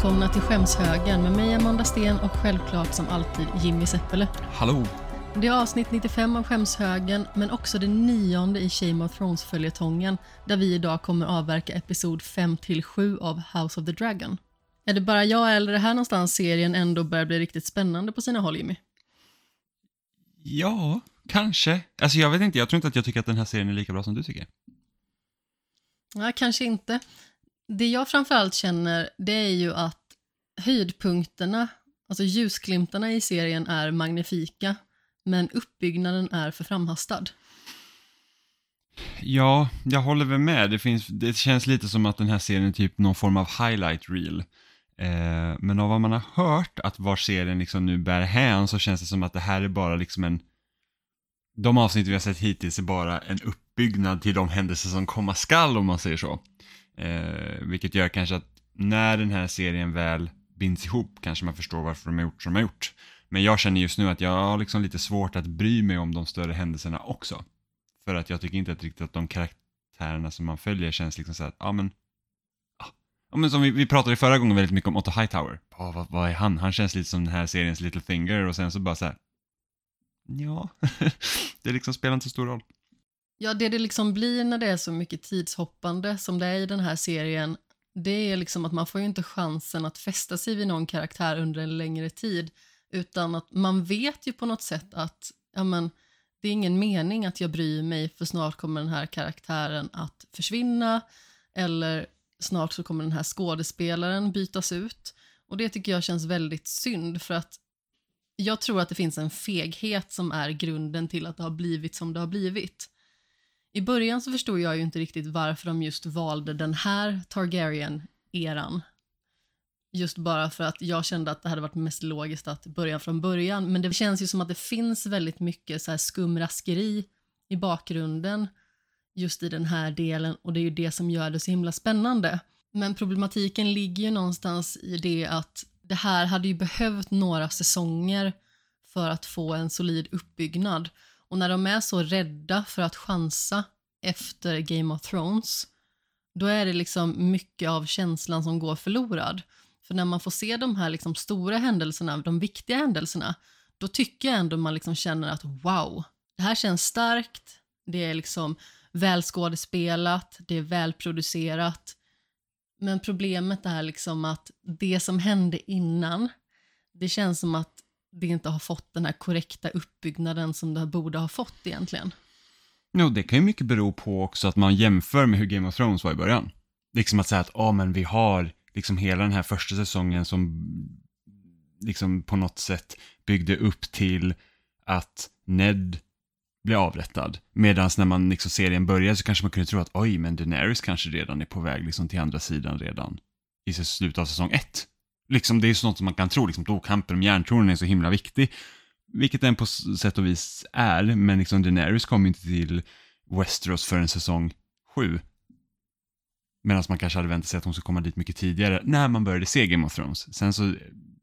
Välkomna till Skämshögen med mig Amanda Sten och självklart som alltid Jimmy Seppele. Hallå! Det är avsnitt 95 av Skämshögen men också det nionde i Shame of Thrones-följetongen där vi idag kommer avverka episod 5-7 av House of the Dragon. Är det bara jag eller det här någonstans serien ändå börjar bli riktigt spännande på sina håll Jimmy? Ja, kanske. Alltså jag vet inte, jag tror inte att jag tycker att den här serien är lika bra som du tycker. Nej, kanske inte. Det jag framförallt känner det är ju att höjdpunkterna, alltså ljusglimtarna i serien är magnifika men uppbyggnaden är för framhastad. Ja, jag håller väl med. Det, finns, det känns lite som att den här serien är typ någon form av highlight reel. Eh, men av vad man har hört att var serien liksom nu bär hän så känns det som att det här är bara liksom en de avsnitt vi har sett hittills är bara en uppbyggnad till de händelser som komma skall om man säger så. Eh, vilket gör kanske att när den här serien väl binds ihop kanske man förstår varför de har gjort som de har gjort. Men jag känner just nu att jag har liksom lite svårt att bry mig om de större händelserna också. För att jag tycker inte att riktigt att de karaktärerna som man följer känns liksom så att, ja men, ah. ja men som vi, vi pratade förra gången väldigt mycket om Otto Hightower. Oh, vad, vad är han? Han känns lite som den här seriens little finger och sen så bara så här, ja, det liksom spelar inte så stor roll. Ja, det det liksom blir när det är så mycket tidshoppande som det är i den här serien, det är liksom att man får ju inte chansen att fästa sig vid någon karaktär under en längre tid, utan att man vet ju på något sätt att, ja men, det är ingen mening att jag bryr mig för snart kommer den här karaktären att försvinna eller snart så kommer den här skådespelaren bytas ut. Och det tycker jag känns väldigt synd för att jag tror att det finns en feghet som är grunden till att det har blivit som det har blivit. I början så förstod jag ju inte riktigt varför de just valde den här Targaryen-eran. Just bara för att jag kände att det hade varit mest logiskt att börja från början. Men det känns ju som att det finns väldigt mycket så här skumraskeri i bakgrunden just i den här delen och det är ju det som gör det så himla spännande. Men problematiken ligger ju någonstans i det att det här hade ju behövt några säsonger för att få en solid uppbyggnad. Och när de är så rädda för att chansa efter Game of Thrones, då är det liksom mycket av känslan som går förlorad. För när man får se de här liksom stora händelserna, de viktiga händelserna, då tycker jag ändå man liksom känner att wow, det här känns starkt, det är liksom välskådespelat, det är välproducerat. Men problemet är liksom att det som hände innan, det känns som att det inte har fått den här korrekta uppbyggnaden som det borde ha fått egentligen. Jo, det kan ju mycket bero på också att man jämför med hur Game of Thrones var i början. Liksom att säga att, ja oh, men vi har liksom hela den här första säsongen som liksom på något sätt byggde upp till att Ned blir avrättad. Medan när man liksom serien börjar så kanske man kunde tro att oj, men Daenerys kanske redan är på väg liksom till andra sidan redan i slutet av säsong ett. Liksom det är sånt som man kan tro, liksom då kampen om järntronen är så himla viktig. Vilket den på sätt och vis är, men liksom Daenerys ju inte till Westeros förrän säsong sju. Medan man kanske hade väntat sig att hon skulle komma dit mycket tidigare när man började se Game of Thrones. Sen så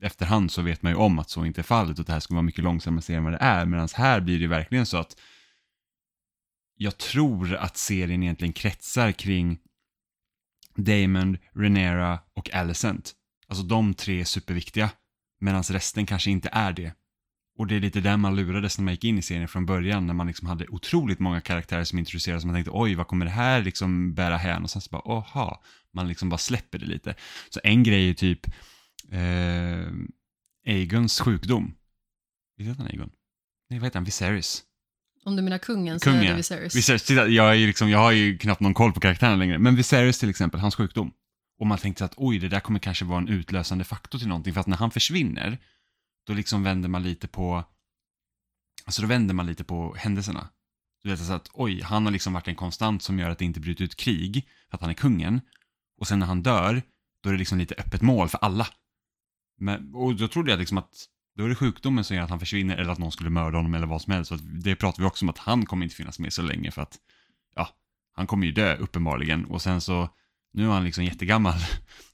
efterhand så vet man ju om att så inte är fallet och att det här skulle vara mycket långsammare serie än vad det är. Medan här blir det verkligen så att jag tror att serien egentligen kretsar kring Damon, Renera och Alicent. Alltså de tre är superviktiga. Medan resten kanske inte är det. Och det är lite där man lurades när man gick in i serien från början. När man liksom hade otroligt många karaktärer som introducerades. Man tänkte oj, vad kommer det här liksom bära hän? Och sen så bara, aha. Man liksom bara släpper det lite. Så en grej är typ eh, Aegons sjukdom. Visst heter han Aegon? Nej, vad heter han? Viserys. Om du menar kungen så Kungen. är det Viserys. Viserys, titta, jag, är liksom, jag har ju knappt någon koll på karaktärerna längre. Men Viserys till exempel, hans sjukdom. Och man tänkte att oj, det där kommer kanske vara en utlösande faktor till någonting. För att när han försvinner, då liksom vänder man lite på, alltså då vänder man lite på händelserna. Du vet, alltså att oj, han har liksom varit en konstant som gör att det inte bryter ut krig, för att han är kungen. Och sen när han dör, då är det liksom lite öppet mål för alla. Men, och då trodde jag liksom att då är det sjukdomen som gör att han försvinner eller att någon skulle mörda honom eller vad som helst. Så det pratar vi också om att han kommer inte finnas med så länge för att, ja, han kommer ju dö uppenbarligen. Och sen så, nu är han liksom jättegammal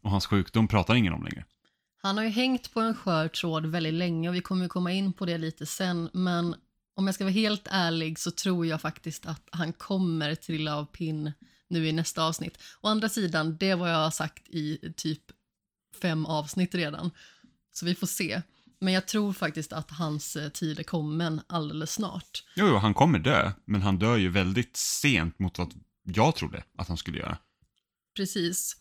och hans sjukdom pratar ingen om längre. Han har ju hängt på en skör tråd väldigt länge och vi kommer ju komma in på det lite sen. Men om jag ska vara helt ärlig så tror jag faktiskt att han kommer trilla av pinn nu i nästa avsnitt. Å andra sidan, det var jag har sagt i typ fem avsnitt redan. Så vi får se. Men jag tror faktiskt att hans eh, tid är kommen alldeles snart. Jo, jo, han kommer dö, men han dör ju väldigt sent mot vad jag trodde att han skulle göra. Precis.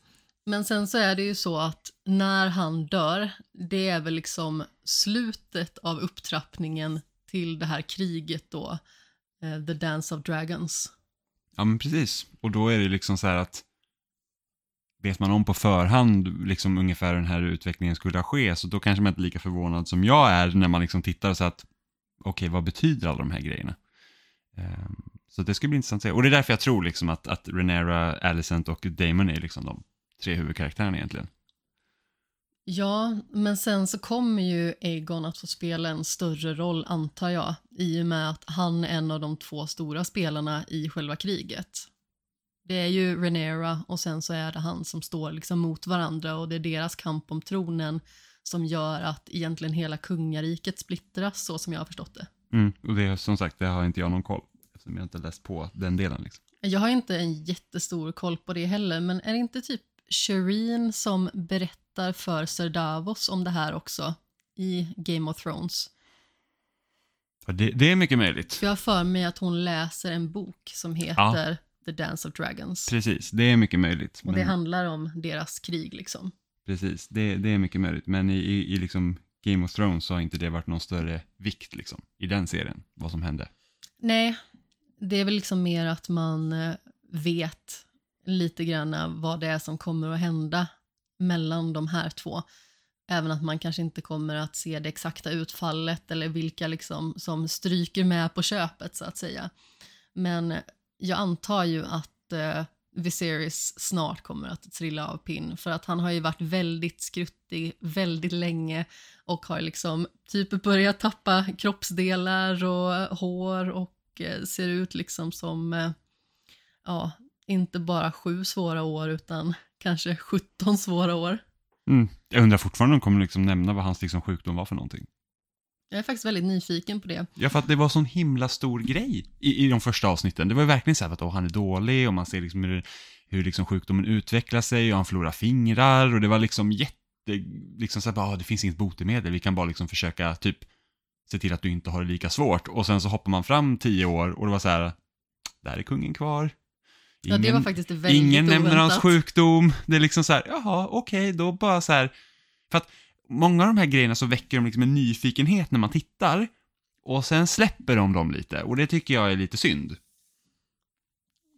Men sen så är det ju så att när han dör, det är väl liksom slutet av upptrappningen till det här kriget då, eh, The Dance of Dragons. Ja, men precis. Och då är det liksom så här att vet man om på förhand liksom ungefär hur den här utvecklingen skulle ske, så då kanske man inte är lika förvånad som jag är när man liksom tittar och så att okej, okay, vad betyder alla de här grejerna? Um, så det ska bli intressant att se. Och det är därför jag tror liksom att, att Renera, Alicent och Damon är liksom de tre huvudkaraktärerna egentligen. Ja, men sen så kommer ju Aegon att få spela en större roll antar jag, i och med att han är en av de två stora spelarna i själva kriget. Det är ju Renera och sen så är det han som står liksom mot varandra och det är deras kamp om tronen som gör att egentligen hela kungariket splittras så som jag har förstått det. Mm, och det som sagt, det har inte jag någon koll eftersom jag inte läst på den delen. Liksom. Jag har inte en jättestor koll på det heller, men är det inte typ Shireen som berättar för Sir Davos om det här också i Game of Thrones? Ja, det, det, är mycket möjligt. För jag har för mig att hon läser en bok som heter ja. The Dance of Dragons. Precis, det är mycket möjligt. Och men... det handlar om deras krig liksom. Precis, det, det är mycket möjligt. Men i, i, i liksom Game of Thrones så har inte det varit någon större vikt liksom, i den serien, vad som hände. Nej, det är väl liksom mer att man eh, vet lite grann vad det är som kommer att hända mellan de här två. Även att man kanske inte kommer att se det exakta utfallet eller vilka liksom som stryker med på köpet så att säga. Men jag antar ju att eh, Viserys snart kommer att trilla av pinn för att han har ju varit väldigt skruttig väldigt länge och har liksom typ börjat tappa kroppsdelar och hår och eh, ser ut liksom som eh, ja, inte bara sju svåra år utan kanske 17 svåra år. Mm. Jag undrar fortfarande om de kommer liksom nämna vad hans liksom sjukdom var för någonting. Jag är faktiskt väldigt nyfiken på det. Ja, för att det var sån himla stor grej i, i de första avsnitten. Det var ju verkligen så här att oh, han är dålig och man ser liksom hur, hur liksom sjukdomen utvecklar sig och han förlorar fingrar och det var liksom jätte, liksom så här, oh, det finns inget botemedel, vi kan bara liksom försöka typ se till att du inte har det lika svårt. Och sen så hoppar man fram tio år och det var så här, där är kungen kvar. Ingen, ja, det var faktiskt väldigt Ingen oväntat. nämner hans sjukdom. Det är liksom så här, jaha, okej, okay, då bara så här. För att många av de här grejerna så väcker de liksom en nyfikenhet när man tittar. Och sen släpper de dem lite och det tycker jag är lite synd.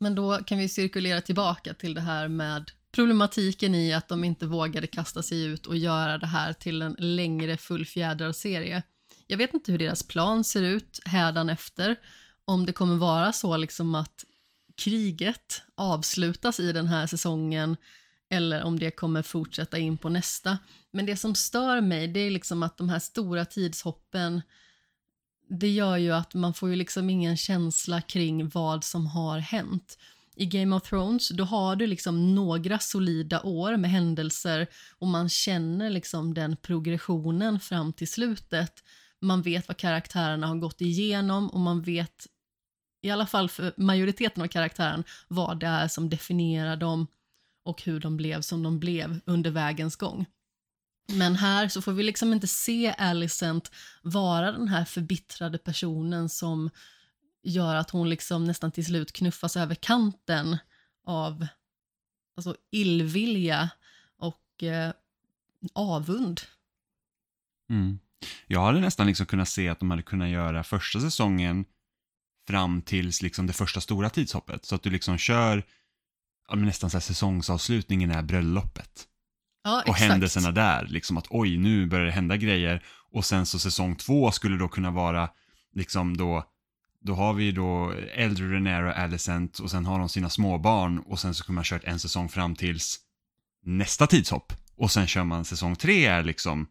Men då kan vi cirkulera tillbaka till det här med problematiken i att de inte vågade kasta sig ut och göra det här till en längre fullfjädrad serie. Jag vet inte hur deras plan ser ut efter om det kommer vara så liksom att kriget avslutas i den här säsongen eller om det kommer fortsätta in på nästa. Men det som stör mig det är liksom att de här stora tidshoppen det gör ju att man får ju liksom ingen känsla kring vad som har hänt. I Game of Thrones då har du liksom några solida år med händelser och man känner liksom den progressionen fram till slutet. Man vet vad karaktärerna har gått igenom och man vet i alla fall för majoriteten av karaktären, vad det är som definierar dem och hur de blev som de blev under vägens gång. Men här så får vi liksom inte se Alicent vara den här förbittrade personen som gör att hon liksom nästan till slut knuffas över kanten av alltså illvilja och eh, avund. Mm. Jag hade nästan liksom kunnat se att de hade kunnat göra första säsongen fram tills liksom det första stora tidshoppet. Så att du liksom kör, ja, nästan så här säsongsavslutningen är bröllopet. Ja, och händelserna där, liksom att oj, nu börjar det hända grejer. Och sen så säsong två skulle då kunna vara, liksom då, då har vi då äldre Renera och Alicent och sen har de sina småbarn och sen så kommer man kört en säsong fram tills nästa tidshopp. Och sen kör man säsong tre är liksom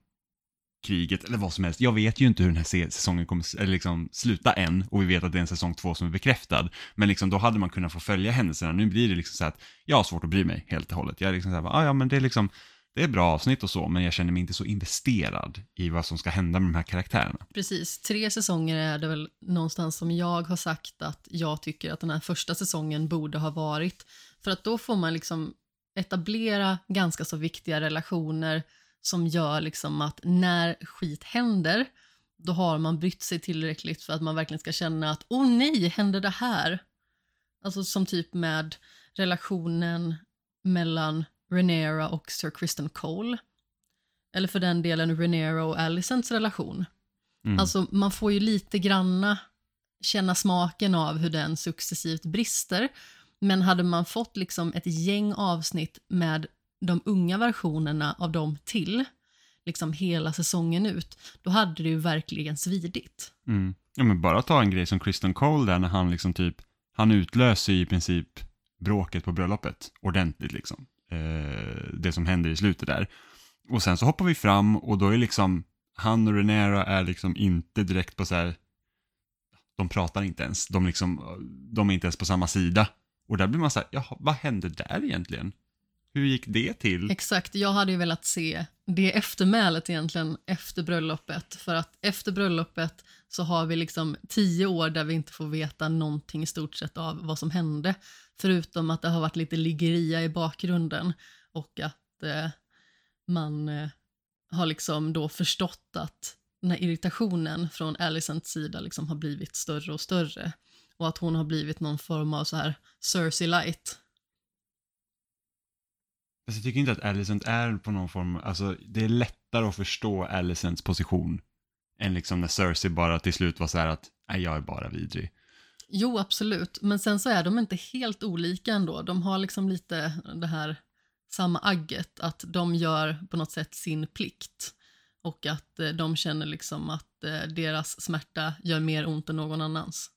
kriget eller vad som helst. Jag vet ju inte hur den här säsongen kommer eller liksom sluta än och vi vet att det är en säsong två som är bekräftad. Men liksom då hade man kunnat få följa händelserna. Nu blir det liksom så att jag har svårt att bry mig helt och hållet. Jag är liksom så här, ah, ja men det är liksom, det är bra avsnitt och så, men jag känner mig inte så investerad i vad som ska hända med de här karaktärerna. Precis, tre säsonger är det väl någonstans som jag har sagt att jag tycker att den här första säsongen borde ha varit. För att då får man liksom etablera ganska så viktiga relationer som gör liksom att när skit händer då har man brytt sig tillräckligt för att man verkligen ska känna att åh oh, nej, hände det här? Alltså som typ med relationen mellan Renera och Sir Kristen Cole. Eller för den delen Renera och Alicents relation. Mm. Alltså man får ju lite granna känna smaken av hur den successivt brister. Men hade man fått liksom ett gäng avsnitt med de unga versionerna av dem till, liksom hela säsongen ut, då hade det ju verkligen svidit. Mm. Ja, men bara ta en grej som Kristen Cole där när han liksom typ, han utlöser i princip bråket på bröllopet ordentligt liksom. Eh, det som händer i slutet där. Och sen så hoppar vi fram och då är liksom, han och Renera är liksom inte direkt på så här, de pratar inte ens, de, liksom, de är inte ens på samma sida. Och där blir man så här, jaha, vad hände där egentligen? Hur gick det till? Exakt, jag hade ju velat se det eftermälet egentligen efter bröllopet. För att efter bröllopet så har vi liksom tio år där vi inte får veta någonting i stort sett av vad som hände. Förutom att det har varit lite liggeria i bakgrunden och att eh, man eh, har liksom då förstått att den här irritationen från Alicents sida liksom har blivit större och större. Och att hon har blivit någon form av så här Cersei light. Fast jag tycker inte att Alicent är på någon form, alltså det är lättare att förstå Alicents position än liksom när Cersei bara till slut var så här att, nej jag är bara vidrig. Jo, absolut. Men sen så är de inte helt olika ändå. De har liksom lite det här samma agget, att de gör på något sätt sin plikt. Och att eh, de känner liksom att eh, deras smärta gör mer ont än någon annans.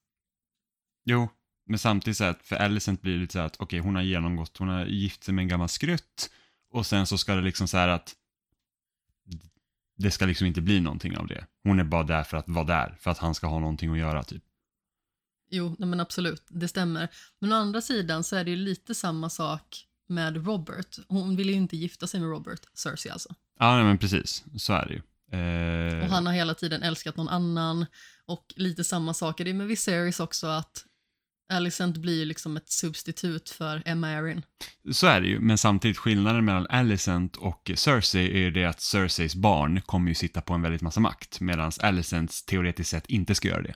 Jo, men samtidigt så att för Alicent blir det lite så att okej, okay, hon har genomgått, hon har gift sig med en gammal skrutt och sen så ska det liksom så här att det ska liksom inte bli någonting av det. Hon är bara där för att vara där, för att han ska ha någonting att göra typ. Jo, men absolut, det stämmer. Men å andra sidan så är det ju lite samma sak med Robert. Hon vill ju inte gifta sig med Robert, Cersei alltså. Ja, nej, men precis, så är det ju. Eh... Och han har hela tiden älskat någon annan. Och lite samma sak är det med Viserys också, att Alicent blir liksom ett substitut för Emma Arryn. Så är det ju, men samtidigt skillnaden mellan Alicent och Cersei är ju det att Cerseis barn kommer ju sitta på en väldigt massa makt, medan Alicents teoretiskt sett inte ska göra det.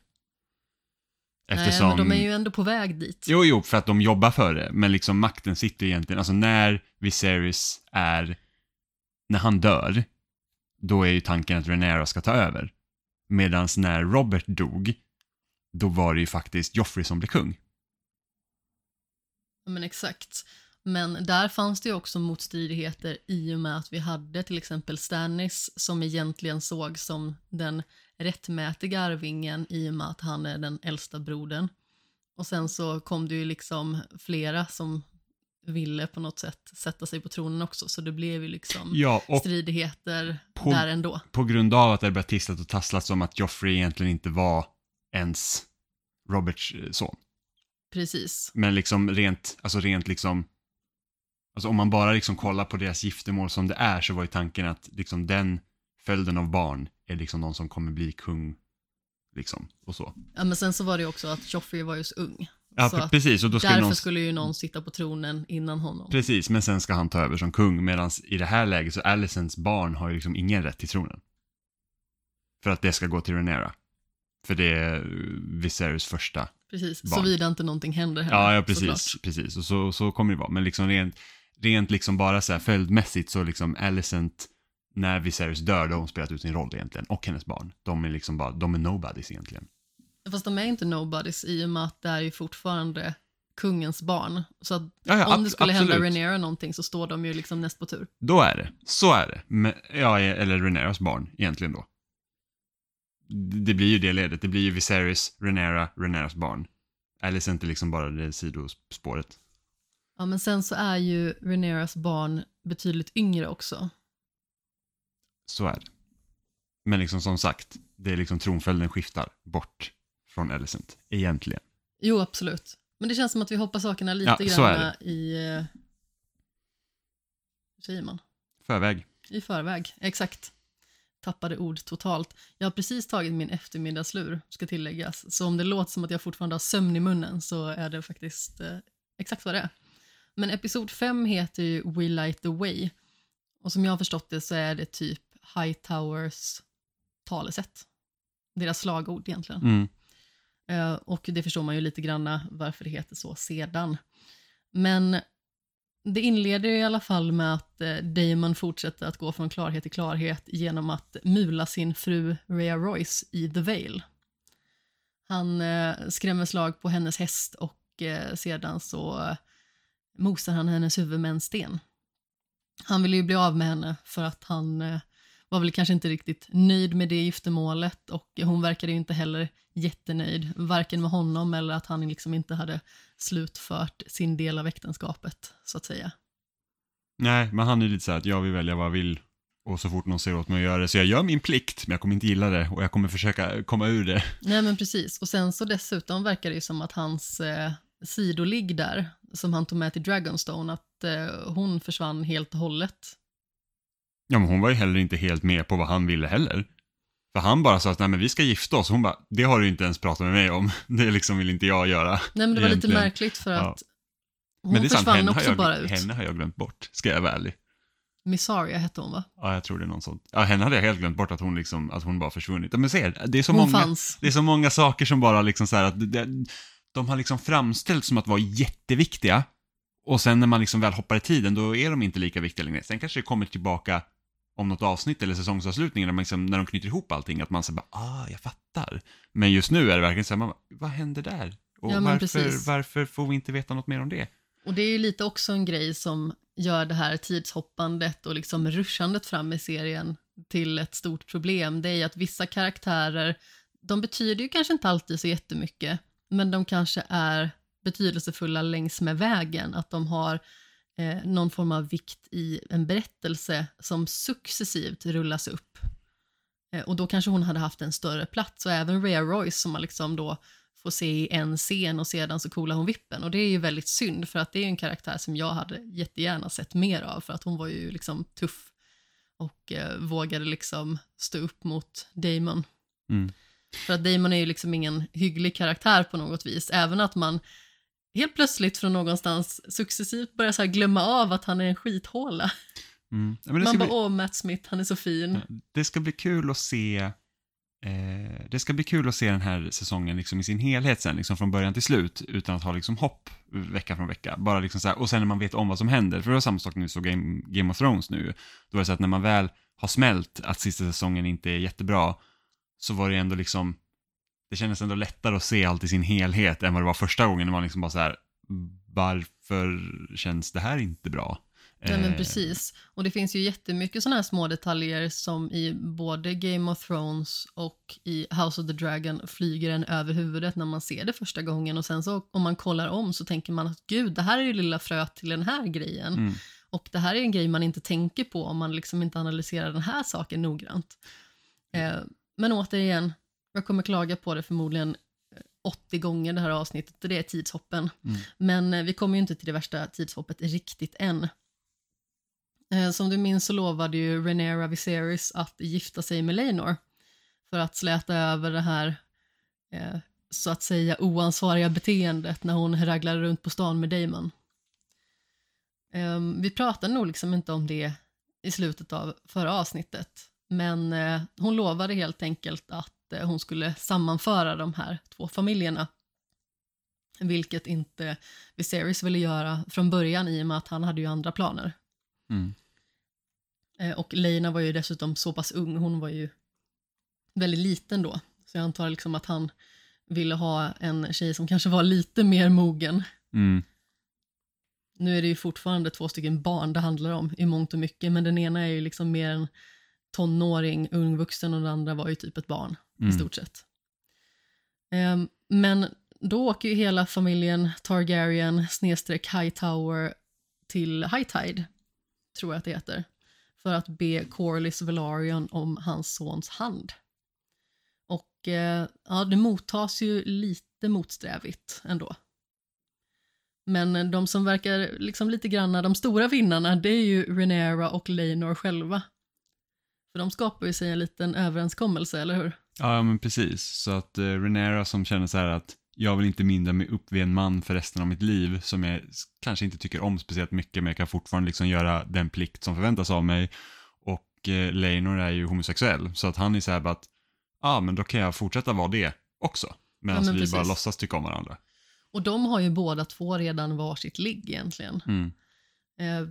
Eftersom... Nej, men de är ju ändå på väg dit. Jo, jo, för att de jobbar för det, men liksom makten sitter egentligen, alltså när Viserys är, när han dör, då är ju tanken att Renera ska ta över. Medan när Robert dog, då var det ju faktiskt Joffrey som blev kung. Ja, men exakt. Men där fanns det ju också motstridigheter i och med att vi hade till exempel Stannis som egentligen såg som den rättmätiga arvingen i och med att han är den äldsta brodern. Och sen så kom det ju liksom flera som ville på något sätt sätta sig på tronen också, så det blev ju liksom ja, stridigheter på, där ändå. På grund av att det började tisslat och tasslat om att Joffrey egentligen inte var ens Roberts eh, son. Precis. Men liksom rent, alltså rent liksom, alltså om man bara liksom kollar på deras giftermål som det är så var ju tanken att liksom den följden av barn är liksom någon som kommer bli kung, liksom, och så. Ja, men sen så var det ju också att Joffrey var ju så ung. Ja, så precis. Och då skulle därför någon... skulle ju någon sitta på tronen innan honom. Precis, men sen ska han ta över som kung, medan i det här läget så Alicents barn har ju liksom ingen rätt till tronen. För att det ska gå till Renera. För det är Viserys första Precis, såvida inte någonting händer heller. Ja, ja precis. precis. Och så, så kommer det vara. Men liksom rent, rent liksom bara så här följdmässigt så liksom Alicent, när Viserys dör, då har hon spelat ut sin roll egentligen. Och hennes barn. De är liksom bara, de är nobodies egentligen. Fast de är inte nobodies i och med att det är ju fortfarande kungens barn. Så att ja, ja, om det skulle absolut. hända Renera någonting så står de ju liksom näst på tur. Då är det. Så är det. Men, ja, eller Reneras barn egentligen då det blir ju det ledet. Det blir ju Viserys, Renera, Reneras barn. Alice är inte liksom bara det sidospåret. Ja, men sen så är ju Reneras barn betydligt yngre också. Så är det. Men liksom som sagt, det är liksom tronföljden skiftar bort från Alicent, egentligen. Jo, absolut. Men det känns som att vi hoppar sakerna lite ja, grann i... Eh, hur säger man? Förväg. I förväg, exakt tappade ord totalt. Jag har precis tagit min eftermiddagslur, ska tilläggas. Så om det låter som att jag fortfarande har sömn i munnen så är det faktiskt eh, exakt vad det är. Men episod 5 heter ju We Light the Way. Och som jag har förstått det så är det typ Hightowers talesätt. Deras slagord egentligen. Mm. Eh, och det förstår man ju lite grann varför det heter så sedan. Men det inleder i alla fall med att eh, Damon fortsätter att gå från klarhet till klarhet genom att mula sin fru Rhea Royce i The Vale. Han eh, skrämmer slag på hennes häst och eh, sedan så mosar han hennes huvud med en sten. Han vill ju bli av med henne för att han var väl kanske inte riktigt nöjd med det giftermålet och hon verkade ju inte heller jättenöjd, varken med honom eller att han liksom inte hade slutfört sin del av äktenskapet, så att säga. Nej, men han är lite så här att jag vill välja vad jag vill och så fort någon säger åt mig att göra det, så jag gör min plikt, men jag kommer inte gilla det och jag kommer försöka komma ur det. Nej men precis, och sen så dessutom verkar det ju som att hans eh, sidoligg där, som han tog med till Dragonstone, att eh, hon försvann helt och hållet. Ja, men hon var ju heller inte helt med på vad han ville heller. För han bara sa att nej men vi ska gifta oss, hon bara, det har du inte ens pratat med mig om, det liksom vill inte jag göra. Nej men det var lite Egentligen. märkligt för Ja. att hon Men det är sant, försvann henne har, också jag, bara ut. henne har jag glömt bort, ska jag vara ärlig. Missaria hette hon va? Ja, jag tror det är någon sånt. Ja, henne hade jag helt glömt bort att hon liksom, att hon bara försvunnit. Ja, Men ser, det är så Hon många, fanns. det är så många saker som bara liksom så här att det, de har liksom framställts som att vara jätteviktiga. Och sen när man liksom väl hoppar i tiden, då är de inte lika viktiga längre. Sen kanske det kommer tillbaka om något avsnitt eller säsongsavslutningen, när, man liksom, när de knyter ihop allting, att man säger bara, ah, jag fattar. Men just nu är det verkligen så här, man bara, vad händer där? Och Ja, varför, varför får vi inte veta något mer om det? Och det är ju lite också en grej som gör det här tidshoppandet och liksom ruschandet fram i serien till ett stort problem. Det är ju att vissa karaktärer, de betyder ju kanske inte alltid så jättemycket, men de kanske är betydelsefulla längs med vägen. Att de har eh, någon form av vikt i en berättelse som successivt rullas upp. Eh, och då kanske hon hade haft en större plats och även Rhea Royce som man liksom då får se i en scen och sedan så coolar hon vippen. Och det är ju väldigt synd för att det är en karaktär som jag hade jättegärna sett mer av för att hon var ju liksom tuff och eh, vågade liksom stå upp mot Damon. Mm. För att Damon är ju liksom ingen hygglig karaktär på något vis, även att man helt plötsligt från någonstans successivt börjar så glömma av att han är en skithåla. Mm. Ja, Man bara, bli- åh Matt Smith, han är så fin. Det ska bli kul att se eh, det ska bli kul att se den här säsongen liksom i sin helhet sen, liksom från början till slut, utan att ha liksom hopp vecka från vecka. Bara liksom så här, och sen när man vet om vad som händer, för det var samma sak när vi såg Game, Game of Thrones nu, då var det så att när man väl har smält att sista säsongen inte är jättebra, så var det ändå liksom, det kändes ändå lättare att se allt i sin helhet än vad det var första gången när man liksom bara så här, varför känns det här inte bra? Nej men Eh, precis. Och det finns ju jättemycket sådana här små detaljer som i både Game of Thrones och i House of the Dragon flyger en över huvudet när man ser det första gången och sen så om man kollar om så tänker man att gud, det här är ju lilla fröet till den här grejen. Mm. Och det här är en grej man inte tänker på om man liksom inte analyserar den här saken noggrant. Eh, men återigen, jag kommer klaga på det förmodligen eh, 80 gånger det här avsnittet och det är tidshoppen. Mm. Men eh, vi kommer ju inte till det värsta tidshoppet riktigt än. Eh, Som du minns så lovade ju Rhaenyra Viserys att gifta sig med Laenor för att släta över det här eh, så att säga oansvariga beteendet när hon ragglade runt på stan med Damon. Eh, Vi pratade nog liksom inte om det i slutet av förra avsnittet men eh, hon lovade helt enkelt att eh, hon skulle sammanföra de här två familjerna vilket inte Viserys ville göra från början i och med att han hade ju andra planer. Mm. Eh, Och Leina var ju dessutom så pass ung, hon var ju väldigt liten då. Så jag antar liksom att han ville ha en tjej som kanske var lite mer mogen. Mm. Nu är det ju fortfarande två stycken barn det handlar om i mångt och mycket, men den ena är ju liksom mer en tonåring, ung vuxen och den andra var ju typ ett barn i Mm. stort sett. Ehm, men då åker ju hela familjen Targaryen snedstreck Hightower till High Tide, tror jag att det heter, för att be Corlys Velaryon om hans sons hand. Och eh, ja, det mottas ju lite motsträvigt ändå. Men de som verkar liksom lite granna de stora vinnarna, det är ju Rhaenyra och Laenor själva. För de skapar ju sig en liten överenskommelse, eller hur? Ja, men precis. Så att eh, Renera som känner så här att jag vill inte binda mig upp vid en man för resten av mitt liv som jag kanske inte tycker om speciellt mycket men jag kan fortfarande liksom göra den plikt som förväntas av mig. Och eh, Leinor är ju homosexuell så att han är så här bara att ja ah, men då kan jag fortsätta vara det också. Medan men vi bara precis. låtsas tycka om varandra. Och de har ju båda två redan varsitt ligg egentligen. Mm. Eh,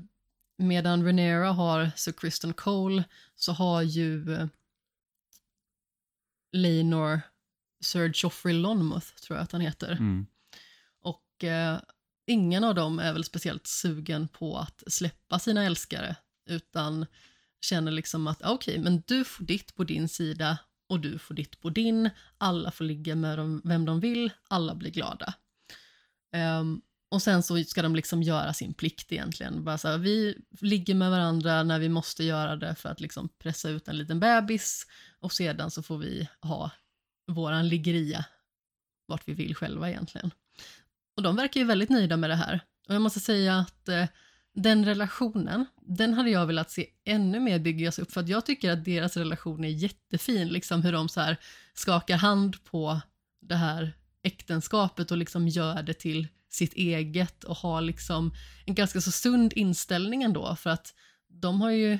medan Renera har Sir Kristen Cole så har ju Leinor Sir Joffrey Lonmouth, tror jag att han heter. Mm. Och eh, ingen av dem är väl speciellt sugen på att släppa sina älskare, utan känner liksom att ah, okej, men du får ditt på din sida och du får ditt på din. Alla får ligga med dem, vem de vill, alla blir glada. Ehm, och sen så ska de liksom göra sin plikt egentligen. Bara så här, vi ligger med varandra när vi måste göra det för att liksom pressa ut en liten bebis och sedan så får vi ha våran liggeria vart vi vill själva egentligen. Och de verkar ju väldigt nöjda med det här. Och jag måste säga att eh, den relationen, den hade jag velat se ännu mer byggas upp för att jag tycker att deras relation är jättefin, liksom hur de så här skakar hand på det här äktenskapet och liksom gör det till sitt eget och har liksom en ganska så sund inställning ändå för att de har ju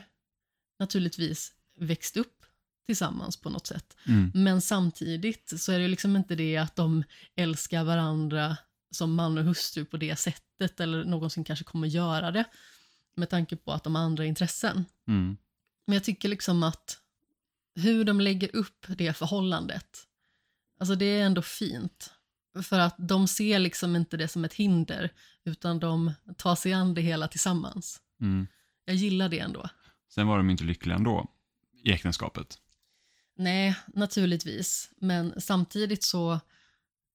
naturligtvis växt upp tillsammans på något sätt. Mm. Men samtidigt så är det ju liksom inte det att de älskar varandra som man och hustru på det sättet eller någonsin kanske kommer göra det med tanke på att de har andra intressen. Mm. Men jag tycker liksom att hur de lägger upp det förhållandet, alltså det är ändå fint. För att de ser liksom inte det som ett hinder, utan de tar sig an det hela tillsammans. Mm. Jag gillar det ändå. Sen var de inte lyckliga ändå i äktenskapet. Nej, naturligtvis. Men samtidigt så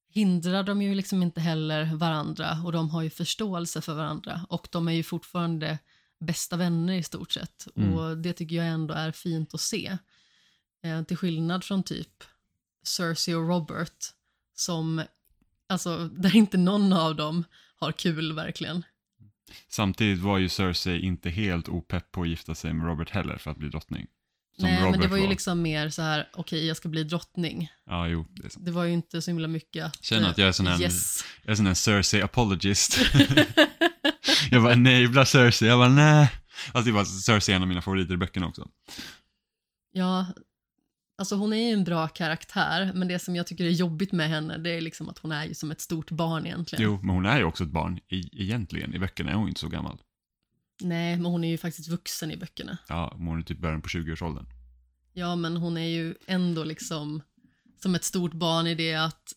hindrar de ju liksom inte heller varandra och de har ju förståelse för varandra och de är ju fortfarande bästa vänner i stort sett Mm. och det tycker jag ändå är fint att se. Eh, till skillnad från typ Cersei och Robert som, alltså där inte någon av dem har kul verkligen. Samtidigt var ju Cersei inte helt opepp på att gifta sig med Robert heller för att bli drottning. Som Nej, Robert men det var ju liksom mer så här, okej jag ska bli drottning. Ja, jo, det är sant. Det var ju inte så himla mycket att... Känner att jag är sån här- Yes. Jag är sån här Cersei apologist. jag bara enablar Cersei, jag bara nej. Alltså det var Cersei en av mina favoriter i böckerna också. Ja, alltså hon är ju en bra karaktär, men det som jag tycker är jobbigt med henne, det är liksom att hon är ju som ett stort barn egentligen. Jo, men hon är ju också ett barn i, egentligen. I böckerna är hon inte så gammal. Nej, men hon är ju faktiskt vuxen i böckerna. Ja, hon är typ början på 20-årsåldern. Ja, men hon är ju ändå liksom som ett stort barn i det att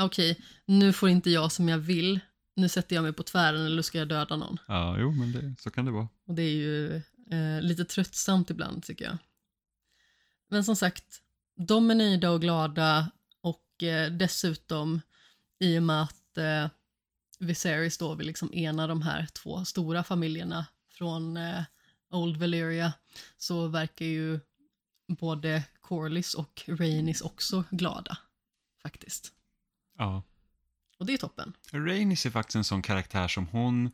okej, nu får inte jag som jag vill, nu sätter jag mig på tvären eller ska jag döda någon. Ja, jo, men det, så kan det vara. Och det är ju eh, lite tröttsamt ibland tycker jag. Men som sagt, de är nöjda och glada och eh, dessutom i och med att eh, Viserys då vill liksom ena de här två stora familjerna från eh, Old Valyria så verkar ju både Corlys och Rhaenys också glada faktiskt. Ja. Och det är toppen. Rhaenys är faktiskt en sån karaktär som hon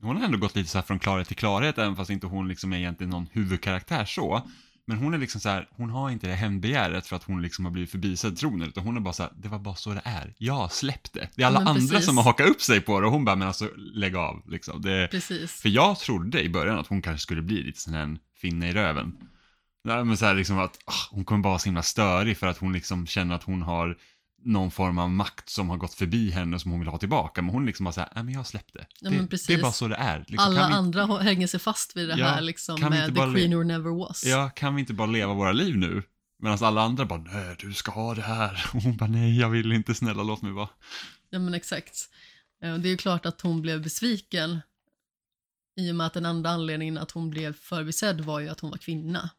hon har ändå gått lite så här från klarhet till klarhet även fast inte hon liksom är egentligen någon huvudkaraktär så. Men hon är liksom så här, hon har inte det hämndbegäret för att hon liksom har blivit förbisedd tronen utan hon är bara så här, det var bara så det är. Jag släppte. Det är alla Men andra precis. som har hakat upp sig på det och hon bara, men alltså lägg av liksom. Det, Precis. för jag trodde i början att hon kanske skulle bli lite sån en finne i röven. Nej, men så här liksom att ah, hon kommer bara vara så himla störig för att hon liksom känner att hon har någon form av makt som har gått förbi henne som hon vill ha tillbaka. Men hon liksom bara såhär, nej men jag släppte. Ja, det, det är bara så det är. Liksom, Alla vi, andra hänger sig fast vid det Ja, här liksom med The Queen Who Never Was. Ja, kan vi inte bara leva våra liv nu? Medan alla andra bara, nej du ska ha det här. Och hon bara, nej jag vill inte, snälla låt mig vara. Ja men exakt. Eh, Det är ju klart att hon blev besviken i och med att den andra anledningen att hon blev förbisedd var ju att hon var kvinna.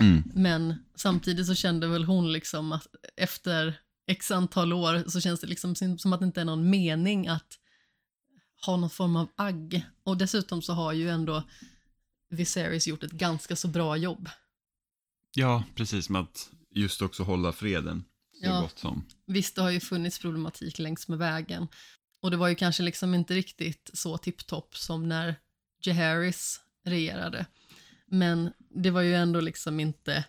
Mm. Men samtidigt så kände väl hon liksom att efter x antal år så känns det liksom som att det inte är någon mening att ha någon form av agg. Och dessutom så har ju ändå Viserys gjort ett ganska så bra jobb. Ja, precis med att just också hålla freden så Ja. gott som. Visst, det har ju funnits problematik längs med vägen. Och det var ju kanske liksom inte riktigt så tipptopp som när Jaehaerys regerade. Men det var ju ändå liksom inte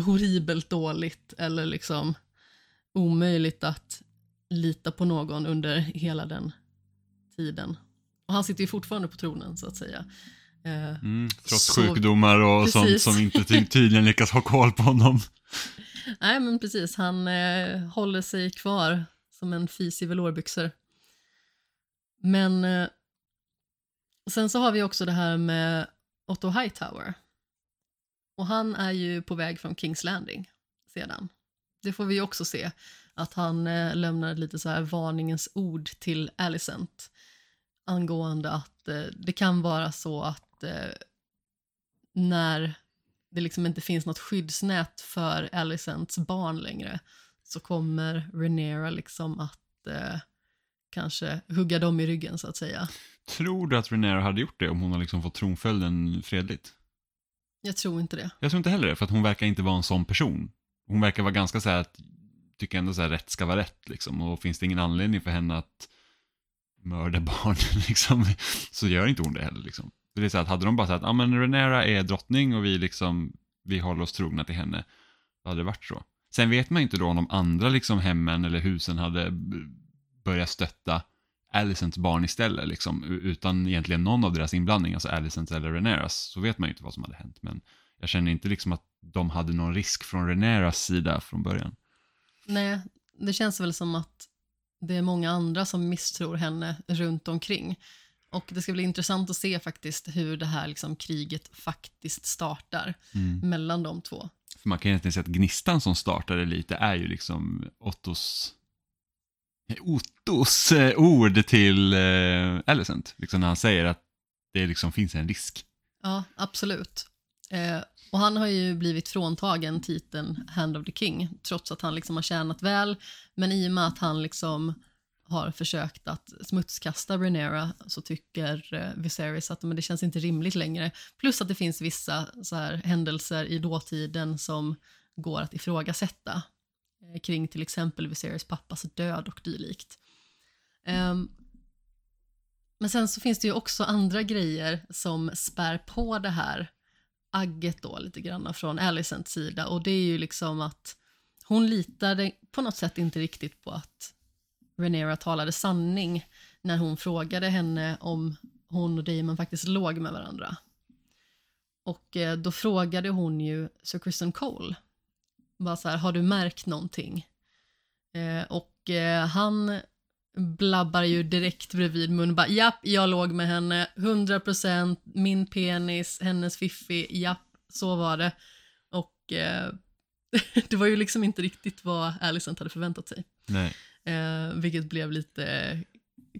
horribelt dåligt eller liksom omöjligt att lita på någon under hela den tiden. Och han sitter ju fortfarande på tronen så att säga. Eh, Mm, trots Så- sjukdomar och sånt Precis. som inte ty- tydligen lyckas ha koll på honom. Nej men precis, han eh, håller sig kvar som en fis i velourbyxor. Men eh, sen så har vi också det här med Otto Hightower. Och han är ju på väg från Kings Landing sedan. Det får vi också se, att han eh, lämnar lite så här varningens ord till Alicent angående att eh, det kan vara så att eh, när det liksom inte finns något skyddsnät för Alicents barn längre så kommer Rhaenyra liksom att eh, kanske hugga dem i ryggen så att säga. Tror du att Renera hade gjort det om hon har liksom fått tronföljden fredligt? Jag tror inte det. Jag tror inte heller det, för att hon verkar inte vara en sån person. Hon verkar vara ganska så här att, tycker ändå så här rätt ska vara rätt liksom. Och finns det ingen anledning för henne att mörda barn liksom, så gör inte hon det heller liksom. Det är så att hade de bara sagt, ja men Renera är drottning och vi liksom, vi håller oss trogna till henne. Då hade det varit så. Sen vet man inte då om de andra liksom hemmen eller husen hade börjat stötta Alicents barn istället liksom, utan egentligen någon av deras inblandning, alltså Alicents eller Reneras, så vet man ju inte vad som hade hänt. Men jag känner inte liksom att de hade någon risk från Reneras sida från början. Nej, det känns väl som att det är många andra som misstror henne runt omkring. Och det ska bli intressant att se faktiskt hur det här liksom kriget faktiskt startar mellan de två. För man kan egentligen säga att gnistan som startade lite är ju liksom Ottos eh, Ottos eh, ord till eh, Alicent, liksom när han säger att det liksom finns en risk. Ja, absolut. Eh, och han har ju blivit fråntagen titeln Hand of the King, trots att han liksom har tjänat väl. Men i och med att han liksom har försökt att smutskasta Renera så tycker eh, Viserys att men det känns inte rimligt längre. Plus att det finns vissa så här, händelser i dåtiden som går att ifrågasätta eh, kring till exempel Viserys pappas död och dylikt. Um, men sen så finns det ju också andra grejer som spär på det här agget då lite grann från Alicents sida och det är ju liksom att hon litade på något sätt inte riktigt på att Renera talade sanning när hon frågade henne om hon och Damon faktiskt låg med varandra. Och eh, då frågade hon ju Sir Kristen Cole, bara så här, har du märkt någonting? Eh, och eh, han blabbar ju direkt bredvid mun bara japp, jag låg med henne, 100% min penis, hennes fiffi, japp, så var det. Och eh, det var ju liksom inte riktigt vad Alicent hade förväntat sig. Eh, vilket blev lite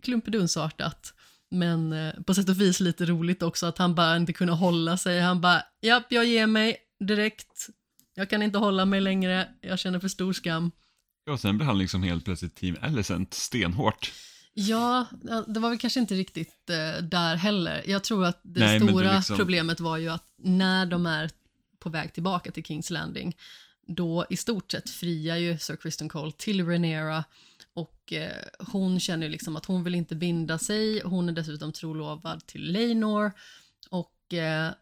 klumpedunsartat. Men eh, på sätt och vis lite roligt också att han bara inte kunde hålla sig. Han bara, japp, jag ger mig direkt. Jag kan inte hålla mig längre, jag känner för stor skam. Och sen blev han liksom helt plötsligt Team Alicent stenhårt. Ja, ja, det var väl kanske inte riktigt eh, där heller. Jag tror att det Nej, det stora liksom- problemet var ju att när de är på väg tillbaka till Kings Landing, då i stort sett friar ju Sir Kristen Cole till Rhaenyra och eh, hon känner ju liksom att hon vill inte binda sig, hon är dessutom trolovad till Leinor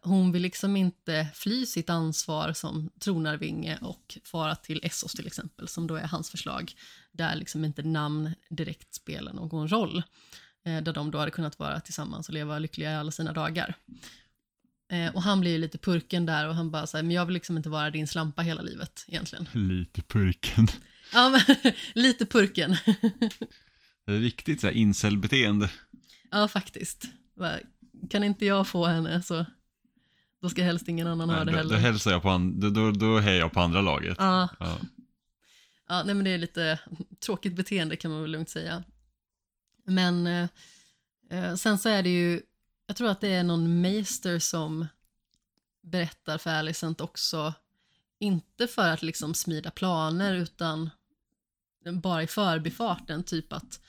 hon vill liksom inte fly sitt ansvar som tronarvinge och fara till Essos till exempel, som då är hans förslag, där liksom inte namn direkt spelar någon roll. Eh, där de då hade kunnat vara tillsammans och leva lyckliga i alla sina dagar. Eh, och han blir ju lite purken där och han bara säger men jag vill liksom inte vara din slampa hela livet egentligen. Lite purken. Ja, men, lite purken. Riktigt så här incel-beteende. ja, faktiskt. Kan inte jag få henne så då ska helst ingen annan ha Nej, det då, då heller. hälsar jag på, an- då, då, då hejar jag på andra laget. Ja, Ja. ja nej, men det är lite tråkigt beteende kan man väl lugnt säga. Men eh, eh, sen så är det ju, jag tror att det är någon meister som berättar för Alicent också, inte för att liksom smida planer utan bara i förbifarten, typ att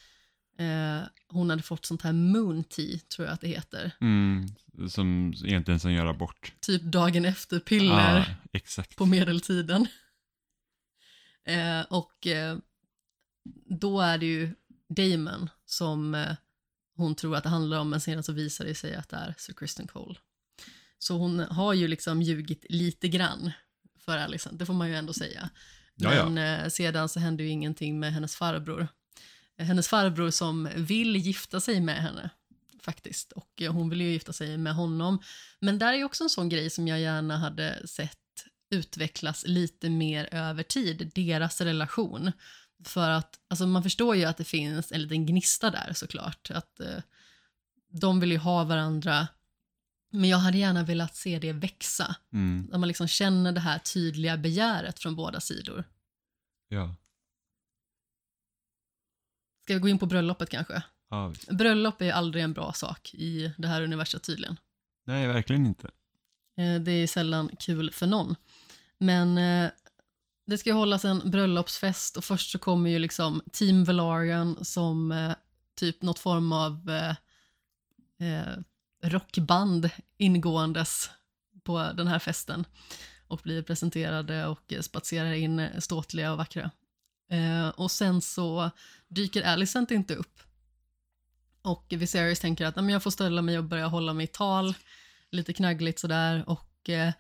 eh, hon hade fått sånt här moon tea, tror jag att det heter. Mm, som egentligen som gör abort. Typ dagen efter piller. Ja, exakt. på medeltiden. Eh, och eh, då är det ju Damon som eh, hon tror att det handlar om, men sedan så visar det sig att det är Sir Kristen Cole. Så hon har ju liksom ljugit lite grann för Alicent, det får man ju ändå säga. Men eh, sedan så hände ju ingenting med hennes farbror. Hennes farbror som vill gifta sig med henne faktiskt. Och eh, hon vill ju gifta sig med honom. Men där är också en sån grej som jag gärna hade sett utvecklas lite mer över tid, deras relation. För att alltså man förstår ju att det finns en liten gnista där såklart. Att eh, de vill ju ha varandra. Men jag hade gärna velat se det växa. Mm. Där man liksom känner det här tydliga begäret från båda sidor. Ja. Ska vi gå in på bröllopet kanske? ja visst. Bröllop är aldrig en bra sak i det här universet tydligen. Nej, verkligen inte. Eh, Det är sällan kul för någon. Men eh, det ska ju hållas en bröllopsfest och först så kommer ju liksom Team Valarian som eh, typ något form av eh, rockband ingåendes på den här festen och blir presenterade och spatserar in ståtliga och vackra. Eh, och sen så dyker Alicent inte upp. Och Viserys tänker att jag får ställa mig och börja hålla mitt tal, lite knaggligt sådär och eh,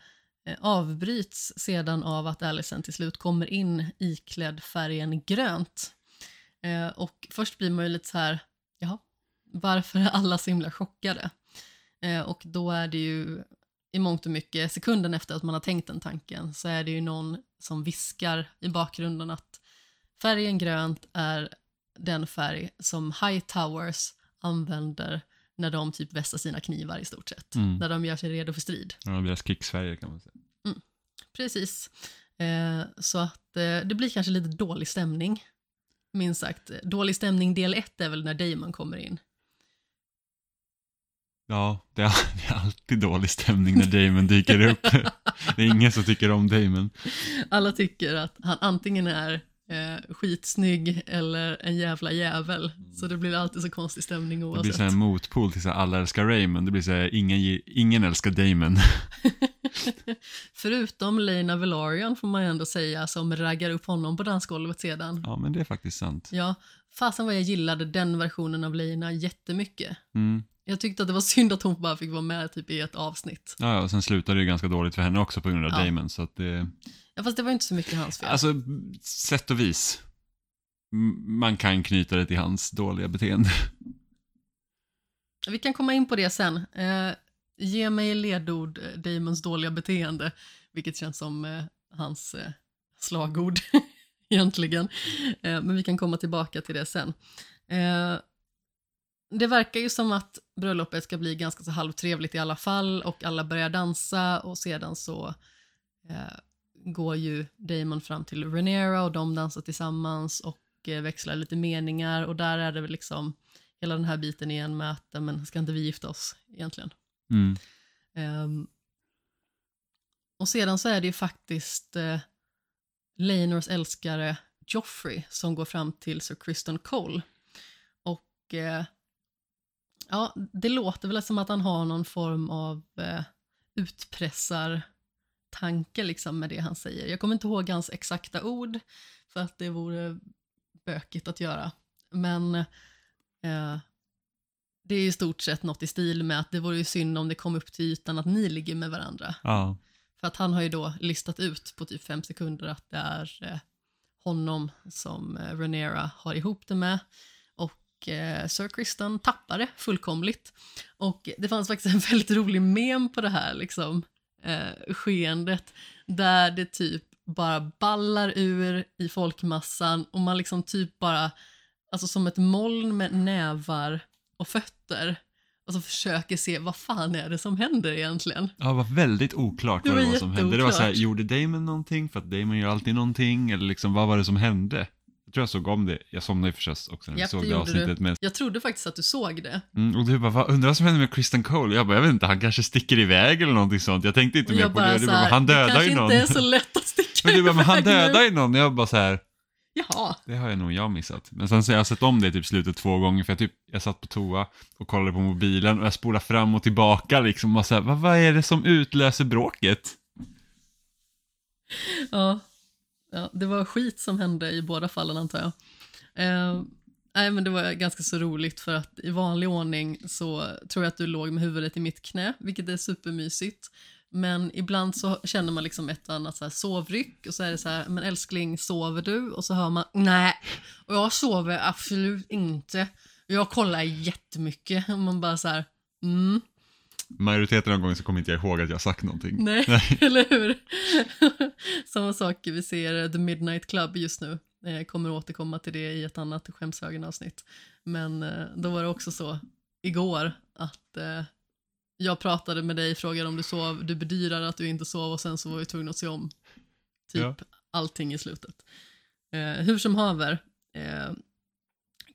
avbryts sedan av att Alicent till slut kommer in iklädd färgen grönt. Eh, och först blir man ju lite så här, jaha, varför är alla så himla chockade? Eh, och då är det ju i mångt och mycket, sekunden efter att man har tänkt den tanken, så är det ju någon som viskar i bakgrunden att färgen grönt är den färg som High Towers använder när de typ vässar sina knivar i stort sett. Mm. När de gör sig redo för strid. Ja, deras krigsfärger kan man säga. Precis. Eh, så att eh, det blir kanske lite dålig stämning. Minst sagt. Dålig stämning del ett är väl när Damon kommer in. Ja, det är, det är alltid dålig stämning när Damon dyker upp. det är ingen som tycker om Damon. Alla tycker att han antingen är eh, skitsnygg eller en jävla jävel. Så det blir alltid så konstig stämning Det blir oavsett. så en motpol till så här, alla älskar Raymond. Det blir så här, ingen, ge- ingen älskar Damon. Förutom Lena Velaryon får man ju ändå säga som raggar upp honom på dansgolvet sedan. Ja, men det är faktiskt sant. Ja, fasen vad jag gillade den versionen av Lena jättemycket. Mm. Jag tyckte att det var synd att hon bara fick vara med typ i ett avsnitt. Ja, ja, och sen slutade det ju ganska dåligt för henne också på grund av Ja. Damon. Så att det, Ja, fast det var ju inte så mycket hans fel. alltså, sätt och vis. Man kan knyta det till hans dåliga beteende. Vi kan komma in på det sen. Eh, ge mig ledord eh, Damons dåliga beteende, vilket känns som eh, hans eh, slagord egentligen. Eh, men vi kan komma tillbaka till det sen. Eh, det verkar ju som att bröllopet ska bli ganska så halvtrevligt i alla fall och alla börjar dansa och sedan så går ju Damon fram till Rhaenyra och de dansar tillsammans och eh, växlar lite meningar och där är det väl liksom hela den här biten igen med att, "Ja, men ska inte vi gifta oss egentligen? Mm. Ehm, och sedan så är det ju faktiskt uh, Laenors älskare Joffrey som går fram till Sir Criston Cole. Och eh, ja, det låter väl som att han har någon form av uh, utpressartanke liksom med det han säger. Jag kommer inte ihåg hans exakta ord för att det vore bökigt att göra. Men eh, det är i stort sett något i stil med att det vore ju synd om det kom upp till ytan att ni ligger med varandra. Ja. För att han har ju då listat ut på typ fem sekunder att det är eh, honom som eh, Rhaenyra har ihop det med. Och eh, Sir Kristen tappar det fullkomligt. Och det fanns faktiskt en väldigt rolig mem på det här liksom, eh, skeendet. Där det typ bara ballar ur i folkmassan och man liksom typ bara, alltså som ett moln med nävar och fötter. Och så försöker se vad fan är det som händer egentligen. Ja, det var väldigt oklart Det vad det var som hände. Det var så här, gjorde Damon någonting? För att Damon gör alltid någonting. Eller liksom, vad var det som hände? Jag tror jag såg om det. Jag somnade ju förstås också när jag Japp, såg det det gjorde avsnittet. du. Men, Jag trodde faktiskt att du såg det. mm, och du bara, vad, undrar vad som hände med Kristen Cole? Jag bara, jag vet inte, han kanske sticker iväg eller någonting sånt. Jag tänkte inte Och mer jag på det. bara Du bara, här, han det dödar kanske ju någon. inte är så lätt att sticka Men du bara, men han iväg nu. dödar ju någon. Jag bara så här, Jaha. det har jag nog jag missat. Men sen så har jag sett om det typ slutet två gånger. För jag, typ, jag satt på toa och kollade på mobilen och jag spolade fram och tillbaka liksom. Och så här, vad, vad är det som utlöser bråket? Ja ja, det var skit som hände i båda fallen antar jag. Eh, nej, men det var ganska så roligt för att i vanlig ordning så tror jag att du låg med huvudet i mitt knä, vilket är supermysigt. Men ibland så känner man liksom ett och annat så här sovryck och så är det så här, men älskling, sover du? Och så hör man, nej, och jag sover absolut inte. Jag kollar jättemycket. Och man bara så här, mm, Majoriteten av gången så kommer inte jag ihåg att jag sagt någonting. nej, eller hur? Samma sak, vi ser The Midnight Club just nu. Eh, kommer återkomma till det i ett annat skämshögen-avsnitt. Men eh, då var det också så igår att eh, jag pratade med dig, frågade om du sov, du bedyrade att du inte sov och sen så var vi tvungna att se om typ Ja. allting i slutet. Eh, hur som haver, eh,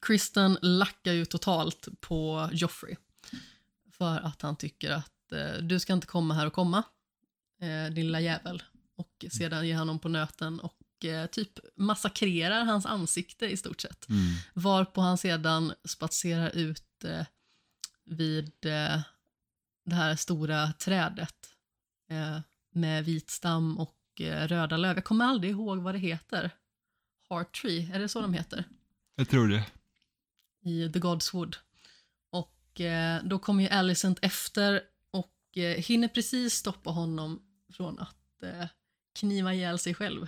Kristen lackar ju totalt på Joffrey för att han tycker att eh, du ska inte komma här och komma, eh, din lilla jävel. Och sedan ger han honom på nöten och eh, typ massakrerar hans ansikte i stort sett. Mm. Varpå han sedan spatserar ut eh, vid eh, det här stora trädet eh, med vit stam och eh, röda löv. Jag kommer aldrig ihåg vad det heter. Heart Tree, är det så de heter? Jag tror det. I The God's Wood. Och eh, då kommer ju Alicent efter och eh, hinner precis stoppa honom från att eh, kniva ihjäl sig själv.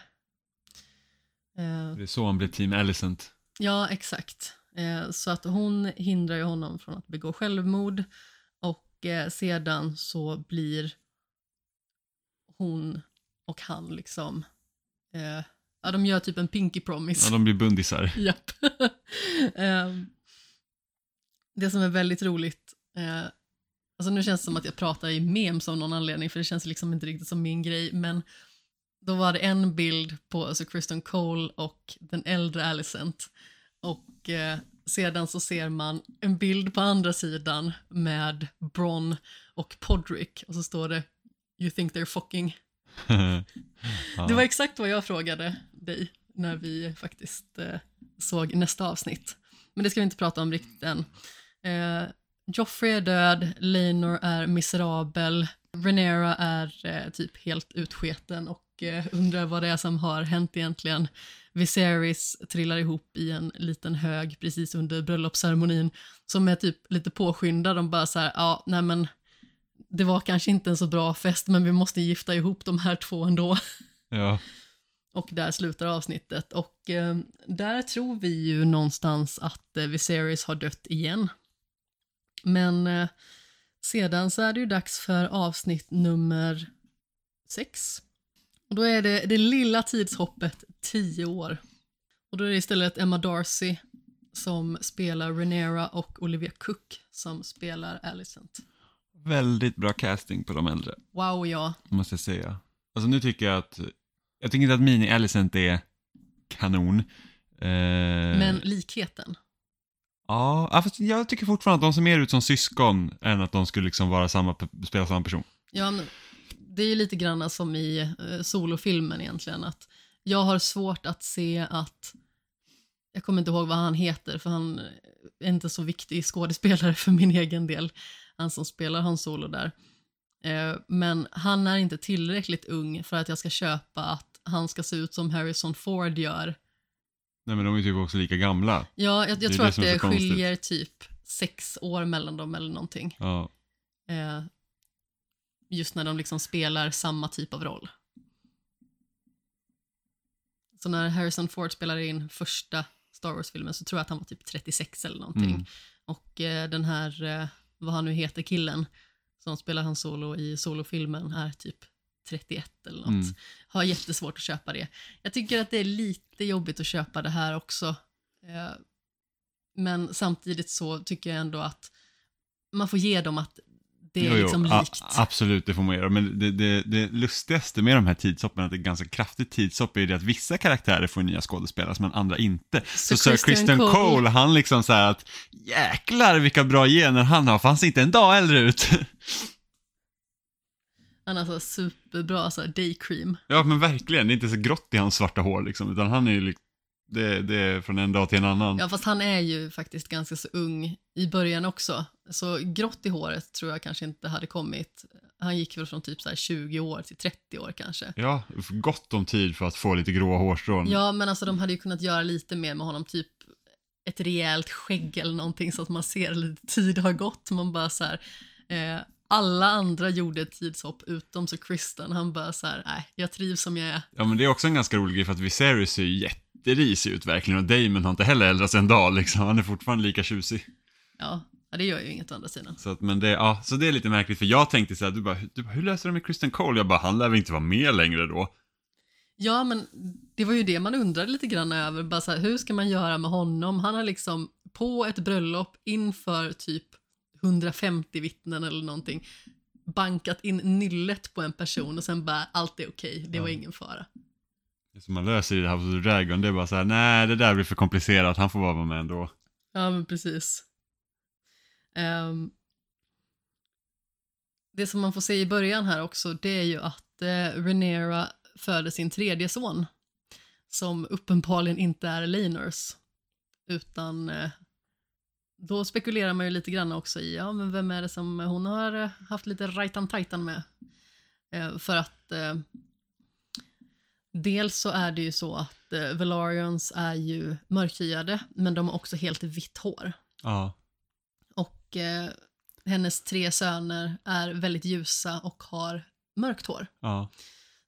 Det är så han blir Team Alicent. Ja, exakt. Så att hon hindrar ju honom från att begå självmord och sedan så blir hon och han liksom, ja de gör typ en pinky promise. Ja, de blir bundisar. Japp. Det som är väldigt roligt, eh, alltså nu känns det som att jag pratar i memes av någon anledning för det känns liksom inte riktigt som min grej, men då var det en bild på alltså Kristen Cole och den äldre Alicent och eh, sedan så ser man en bild på andra sidan med Bron och Podrick och så står det You think they're fucking ja. det var exakt vad jag frågade dig när vi faktiskt eh, såg nästa avsnitt. Men det ska vi inte prata om riktigt än. Eh, Joffrey är död, Laenor är miserabel, Rhaenyra är eh, typ helt utsketen och eh, undrar vad det är som har hänt egentligen. Viserys trillar ihop i en liten hög precis under bröllopsceremonin som är typ lite påskyndad. De bara så här, ja, nej men det var kanske inte en så bra fest men vi måste gifta ihop de här två ändå. ja. Och där slutar avsnittet. Och eh, där tror vi ju någonstans att eh, Viserys har dött igen. Men eh, sedan så är det ju dags för avsnitt nummer sex. Och då är det det lilla tidshoppet tio år. Och då är det istället Emma Darcy som spelar Rhaenyra och Olivia Cook som spelar Alicent. Väldigt bra casting på de äldre, Wow, ja. måste jag säga. Alltså nu tycker jag att, jag tycker inte att Mini Alicent är kanon. Eh, Men likheten. Ja, fast jag tycker fortfarande att de ser mer ut som syskon än att de skulle liksom vara samma, spela samma person. Ja, men det är ju lite grann som i eh, solofilmen egentligen. Att jag har svårt att se att, jag kommer inte ihåg vad han heter för han är inte så viktig skådespelare för min egen del, han som spelar Han Solo där. Eh, men han är inte tillräckligt ung för att jag ska köpa att han ska se ut som Harrison Ford gör. Nej men de är typ också lika gamla. Ja, jag, jag tror det att det skiljer typ sex år mellan dem eller någonting. Ja. Eh, just när de liksom spelar samma typ av roll. Så när Harrison Ford spelade in första Star Wars-filmen så tror jag att han var typ 36 eller någonting. Mm. Och eh, den här, eh, vad han nu heter, killen som spelar han solo i solofilmen är typ 31 eller något. Mm. Har jättesvårt att köpa det. Jag tycker att det är lite jobbigt att köpa det här också. Eh, men samtidigt så tycker jag ändå att man får ge dem att det är Jo, jo, liksom a- likt. absolut, det får man göra. Men det, det, det lustigaste med de här tidshoppen, att det är ganska kraftigt tidshopp, är det att vissa karaktärer får nya skådespelare, men andra inte. Så, Sir Christian Cole, han liksom så här att jäklar vilka bra gener han har, för han ser inte en dag äldre ut. Han har så superbra så här day cream. ja men verkligen, det är inte så grått i hans svarta hår liksom, utan han är ju det, det är från en dag till en annan. Ja, fast han är ju faktiskt ganska så ung i början också. Så grått i håret tror jag kanske inte hade kommit. Han gick väl från typ så här 20 år till 30 år kanske. Ja, gott om tid för att få lite gråa hårstrån. Ja, men alltså de hade ju kunnat göra lite mer med honom, typ ett rejält skägg eller någonting så att man ser lite tid har gått. Man bara så här, eh, alla andra gjorde ett tidshopp utom så Kristen. Han bara så här, nej, jag trivs som jag är. Ja, men det är också en ganska rolig grej för att Viserys ser ju jätterisig ut verkligen och Damon har inte heller ändrats en dag liksom. Han är fortfarande lika tjusig. Ja, ja det gör ju inget å andra sidan. Så, att, men det, ja, så det är lite märkligt för jag tänkte så här, du bara, du bara hur löser de med Kristen Cole? Jag bara, han lär väl inte vara med längre då? Ja, men det var ju det man undrade lite grann över. Bara så här, hur ska man göra med honom? Han har liksom på ett bröllop inför typ 150 vittnen eller någonting bankat in nyllet på en person och sen bara allt är okej, det var Ja. ingen fara. Det som man löser i House of the Dragon, det är bara så här, nej det där blir för komplicerat, han får bara vara med ändå. Ja, men precis. Ehm, det som man får se i början här också, det är ju att uh, Rhaenyra föder sin tredje son, som uppenbarligen inte är Laenors, utan eh, då spekulerar man ju lite grann också i, ja men vem är det som hon har haft lite rajtan tajtan med? Eh, för att eh, dels så är det ju så att eh, Velarion's är ju mörkhyade, men de har också helt vitt hår. Ja. Och eh, hennes tre söner är väldigt ljusa och har mörkt hår. Ja.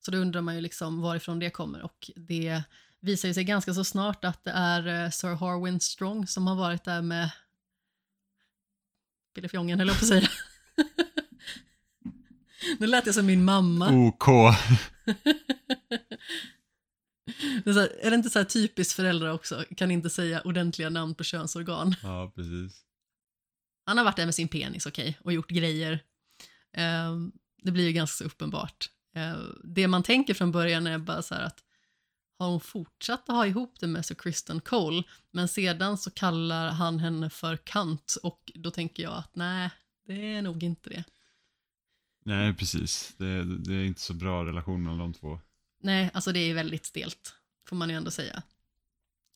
Så då undrar man ju liksom varifrån det kommer och det visar ju sig ganska så snart att det är eh, Sir Harwin Strong som har varit där med Pillefjongen höll jag på att säga. nu lät jag som min mamma. OK. Det är, här, är det inte så här typiskt föräldrar också, kan inte säga ordentliga namn på könsorgan. Ja, precis. Han har varit där med sin penis, okej, och gjort grejer. Ehm, det blir ju ganska uppenbart. Ehm, det man tänker från början är bara så här att har hon fortsatt att ha ihop det med så Kristen Cole, men sedan så kallar han henne för kant och då tänker jag att nej, det är nog inte det. Nej, precis. Det, det är inte så bra relation mellan de två. Nej, alltså det är väldigt stelt, får man ju ändå säga.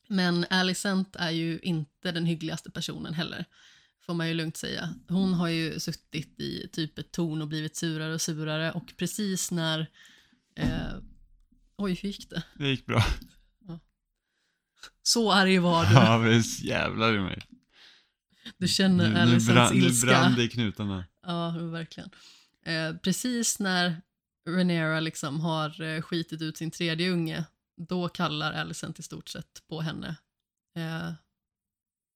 Men Alicent är ju inte den hyggligaste personen heller, får man ju lugnt säga. Hon har ju suttit i typ ett torn och blivit surare och surare och precis när... Eh, oj, hur gick det? Det gick bra. Så arg var du. Ja, visst jävlar i mig. Du känner Alicents brann, nu ilska. brann det i knutarna. Ja, verkligen. Eh, precis när Rhaenyra liksom har eh, skitit ut sin tredje unge, då kallar Alicent i stort sett på henne. Eh,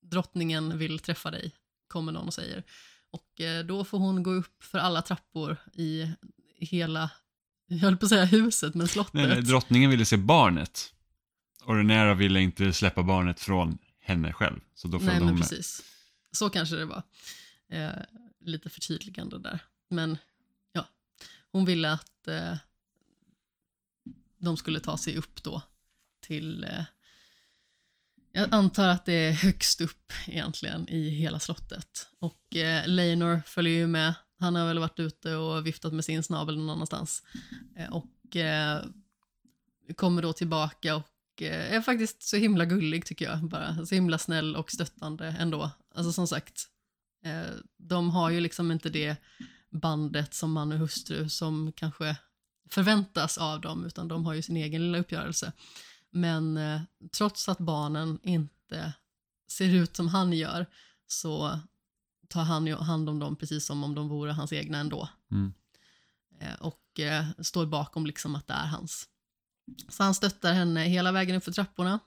drottningen vill träffa dig, kommer någon och säger. Och eh, då får hon gå upp för alla trappor i hela, jag höll på att säga huset, men slottet. Nej, nej, drottningen ville se barnet. Och Renera ville inte släppa barnet från henne själv. Så då Nej, följde men hon med. precis. Så kanske det var. Eh, lite förtydligande där. Men ja, hon ville att eh, de skulle ta sig upp då till... Eh, jag antar att det är högst upp egentligen i hela slottet. Och eh, Leinor följer ju med. Han har väl varit ute och viftat med sin snabel någon annanstans. Eh, och eh, kommer då tillbaka och eh, är faktiskt så himla gullig tycker jag. Bara så himla snäll och stöttande ändå. Alltså som sagt, eh, de har ju liksom inte det bandet som man och hustru som kanske förväntas av dem, utan de har ju sin egen lilla uppgörelse. Men eh, trots att barnen inte ser ut som han gör så tar han hand om dem precis som om de vore hans egna ändå. Mm. Eh, och eh, står bakom liksom att det är hans. Så han stöttar henne hela vägen upp för trapporna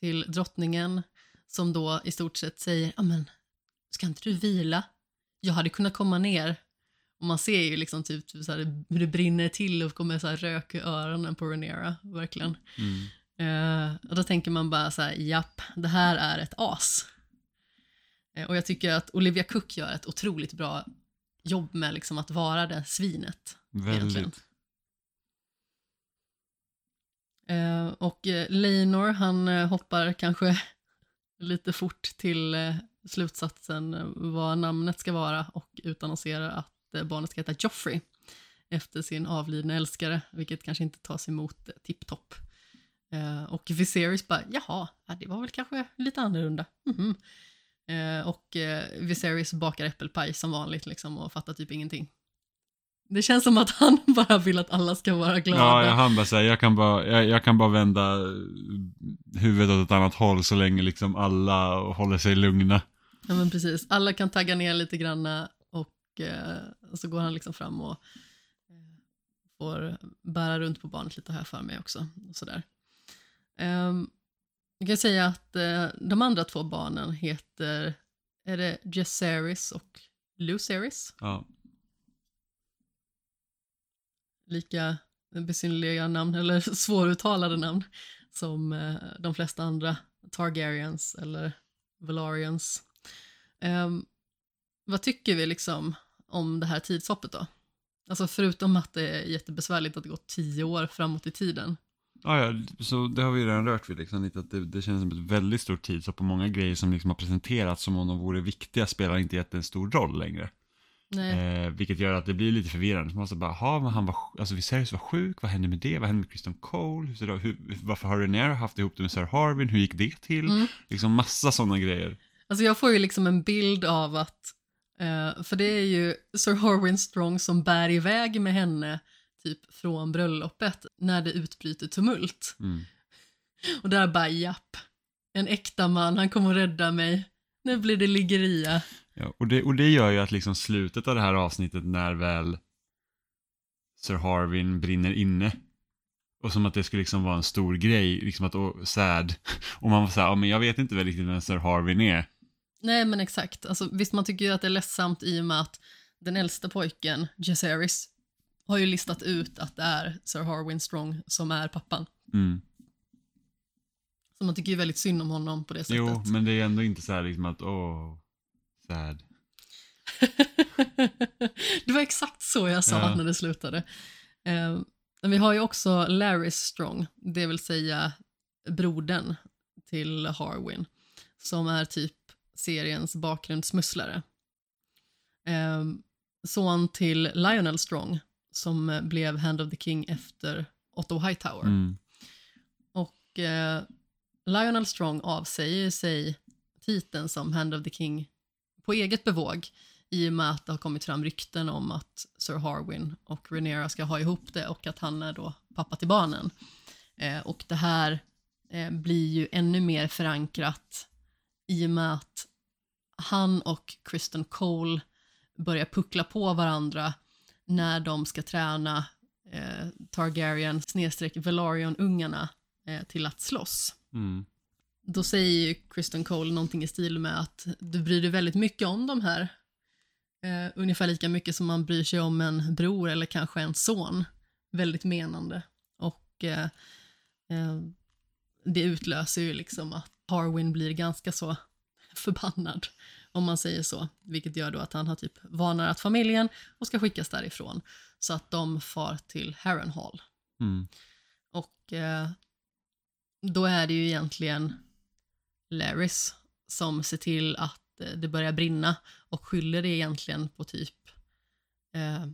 till drottningen som då i stort sett säger ja men ska inte du vila? Jag hade kunnat komma ner. Och man ser ju liksom typ, typ så här, hur det brinner till och kommer så här rök i öronen på Rhaenyra, verkligen. Mm. Eh, och då tänker man bara så här, japp, det här är ett as. Eh, och jag tycker att Olivia Cook gör ett otroligt bra jobb med liksom att vara det svinet. Väldigt. Eh, och eh, Leinor, han eh, hoppar kanske lite fort till slutsatsen vad namnet ska vara och utannonserar att barnet ska heta Joffrey efter sin avlidna älskare, vilket kanske inte tas emot tipptopp. Eh, och Viserys bara, jaha, ja, det var väl kanske lite annorlunda. Mhm. Eh, och eh, Viserys bakar äppelpaj som vanligt liksom och fattar typ ingenting. Det känns som att han bara vill att alla ska vara glada. Ja, han bara säga, jag kan bara, jag, jag kan bara vända huvudet åt ett annat håll så länge liksom alla håller sig lugna. Ja men precis, alla kan tagga ner lite granna och eh, så går han liksom fram och eh, får bära runt på barnet lite här för mig också. Och sådär. Um, jag kan säga att uh, de andra två barnen heter, är det Jesseris och Luceris? Ja. Lika besynnerliga namn, eller svåruttalade namn, som uh, de flesta andra Targaryens eller Valarians. Um, vad tycker vi liksom om det här tidshoppet då? Alltså förutom att det är jättebesvärligt att det gått tio år framåt i tiden. Ja, ja, så det har vi redan rört vid liksom, lite att det, det känns som ett väldigt stort tidshopp och många grejer som liksom har presenterats som om de vore viktiga spelar inte jättestor roll längre. Eh, vilket gör att det blir lite förvirrande. Man måste bara, ha, han var, alltså Viserys var sjuk, vad hände med det? Vad hände med Kristen Cole? Hur, hur, varför har Rhaenyra haft ihop det med Sir Harvin? Hur gick det till? Mm. Liksom massa sådana grejer. Alltså jag får ju liksom en bild av att, eh, för det är ju Sir Harwin Strong som bär iväg med henne typ från bröllopet när det utbryter tumult. Mm. Och där bara japp, en äkta man, han kommer att rädda mig. Nu blir det liggeria. Ja, och, det, och det gör ju att liksom slutet av det här avsnittet när väl Sir Harvin brinner inne och som att det skulle liksom vara en stor grej, liksom att, och sad. Och man var såhär, ja men jag vet inte väl riktigt vem Sir Harvin är. Nej men exakt, alltså, visst man tycker ju att det är ledsamt i och med att den äldsta pojken, Jaceris, har ju listat ut att det är Sir Harwin Strong som är pappan. Mm. Så man tycker ju väldigt synd om honom på det sättet. Jo, men det är ändå inte så här liksom att, åh, sad. det var exakt så jag sa ja. när det slutade. Eh, men vi har ju också Larry Strong, det vill säga brodern till Harwin, som är typ seriens bakgrundsmusslare. Eh, son till Lionel Strong, som blev Hand of the King efter Otto Hightower. Mm. Och eh, Lionel Strong avsäger sig titeln som Hand of the King på eget bevåg i och med att det har kommit fram rykten om att Sir Harwin och Rhaenyra ska ha ihop det och att han är då pappa till barnen. Eh, och det här eh, blir ju ännu mer förankrat i och med att han och Kristen Cole börjar puckla på varandra när de ska träna eh, Targaryen snedstreck Velaryon-ungarna eh, till att slåss. Mm. Då säger ju Kristen Cole någonting i stil med att du bryr dig väldigt mycket om de här. Eh, ungefär lika mycket som man bryr sig om en bror eller kanske en son. Väldigt menande. Och eh, eh, det utlöser ju liksom att Harwin blir ganska så förbannad om man säger så. Vilket gör då att han har typ varnat familjen och ska skickas därifrån. Så att de far till Harrenhal. Mm. Och eh, då är det ju egentligen Larrys som ser till att eh, det börjar brinna och skyller det egentligen på typ eh,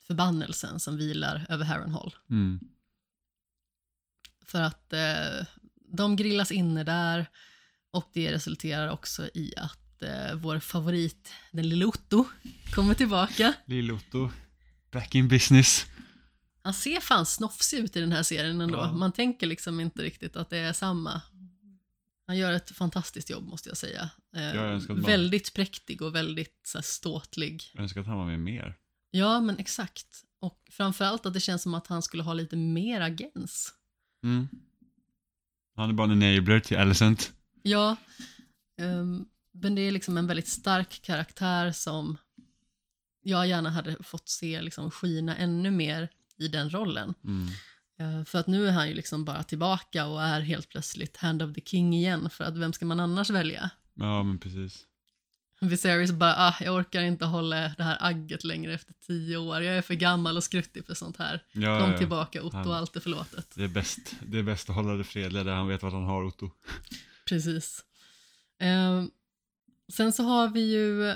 förbannelsen som vilar över Harrenhal. Mm. För att eh, de grillas inne där och det resulterar också i att eh, vår favorit, den lille Otto, kommer tillbaka. Lille Otto, back in business. Han ser fan snofsig ut i den här serien ändå. Ja. Man tänker liksom inte riktigt att det är samma. Han gör ett fantastiskt jobb måste jag säga. Eh, jag väldigt präktig och väldigt så här, ståtlig. Jag önskar att han var med mer. Ja, men exakt. Och framförallt att det känns som att han skulle ha lite mer agens. Mm. Han är bara en enabler till Alicent. Ja, ehm, men det är liksom en väldigt stark karaktär som jag gärna hade fått se liksom skina ännu mer i den rollen. Mm. Eh, För att nu är han ju liksom bara tillbaka och är helt plötsligt Hand of the King igen, för att vem ska man annars välja? Ja, men precis. Viserys bara, ah, jag orkar inte hålla det här agget längre efter tio år, jag är för gammal och skruttig för sånt här. Ja, Kom ja. tillbaka Otto, Han- allt är förlåtet. Det är bäst, det är bäst att hålla det fredliga där han vet vad han har, Otto. Precis. Eh, sen så har vi ju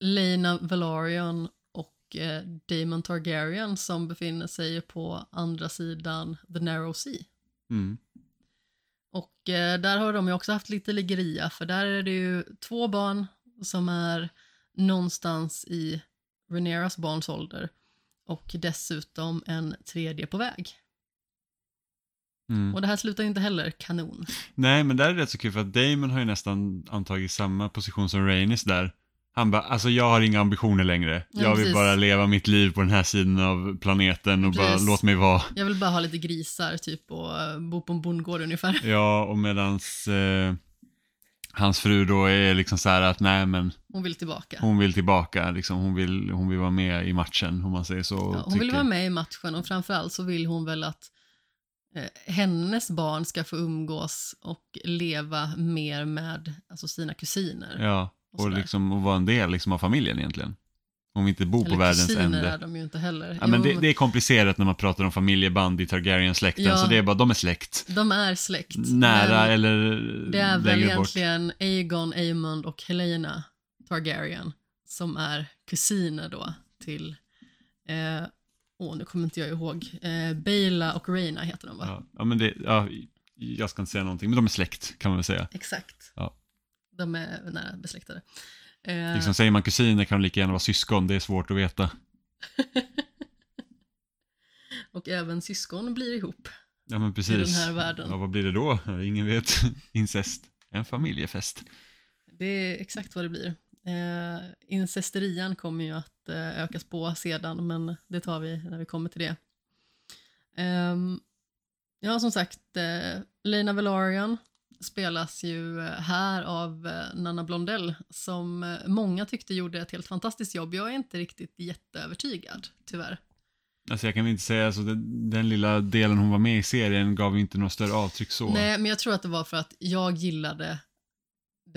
Lena Velaryon och eh, Daemon Targaryen som befinner sig på andra sidan The Narrow Sea. Mm. Och eh, där har de ju också haft lite liggeria för där är det ju två barn som är någonstans i Rhaenyras barns ålder och dessutom en tredje på väg. Mm. Och det här slutar ju inte heller kanon. Nej, men där är det rätt så kul för att Damon har ju nästan antagit samma position som Rhaenys där. Han bara, alltså jag har inga ambitioner längre. Ja, jag vill precis. bara leva mitt liv på den här sidan av planeten och bara Precis. låt mig vara. Jag vill bara ha lite grisar typ och eh, bo på en bondgård ungefär. Ja, och medans eh, hans fru då är liksom så här att nej men Hon vill tillbaka. hon vill tillbaka, liksom, hon, vill, hon vill vara med i matchen om man säger så. Ja, hon vill tycker- vara med i matchen och framförallt så vill hon väl att hennes barn ska få umgås och leva mer med alltså, sina kusiner. Ja, och och, liksom, och vara en del liksom, av familjen egentligen. Om vi inte bor på Eller världens kusiner ände. är de ju inte heller. Ja, men det, det är komplicerat när man pratar om familjeband i Targaryen-släkten, Ja. så det är bara, de är släkt. De är släkt. Nära eller Det är väl längre bort. egentligen Aegon, Aemond och Helena Targaryen som är kusiner då till, eh, åh nu kommer inte jag ihåg, eh, Baela och Reina heter de va? Ja, ja, men det, ja, jag ska inte säga någonting, men de är släkt kan man väl säga. Exakt. Ja. De är nära besläktade. Eh, Liksom, säger man kusiner kan de lika gärna vara syskon, det är svårt att veta. och även syskon blir ihop Ja men i precis. den här världen. Ja, vad blir det då? Ingen vet. Incest. En familjefest. Det är exakt vad det blir. Eh, incesterian kommer ju att eh, ökas på sedan, men det tar vi när vi kommer till det. Ehm, ja, som sagt, eh, Lena Velaryon spelas ju eh, här av eh, Nanna Blondell som eh, många tyckte gjorde ett helt fantastiskt jobb. Jag är inte riktigt jätteövertygad, tyvärr. Alltså jag kan inte säga, alltså, den, den lilla delen hon var med i serien gav inte något större avtryck så. Nej, men jag tror att det var för att jag gillade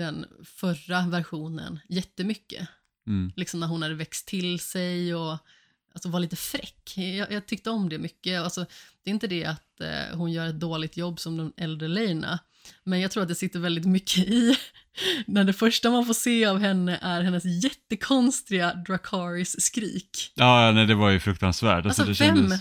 den förra versionen jättemycket. Mm. liksom när hon hade växt till sig och alltså, var lite fräck. Jag, jag tyckte om det mycket. Alltså, det är inte det att eh, hon gör ett dåligt jobb som den äldre Lena, men jag tror att det sitter väldigt mycket i när det första man får se av henne är hennes jättekonstiga Dracaris skrik. Ja, nej det var ju fruktansvärt. Alltså, Alltså, vem kändes...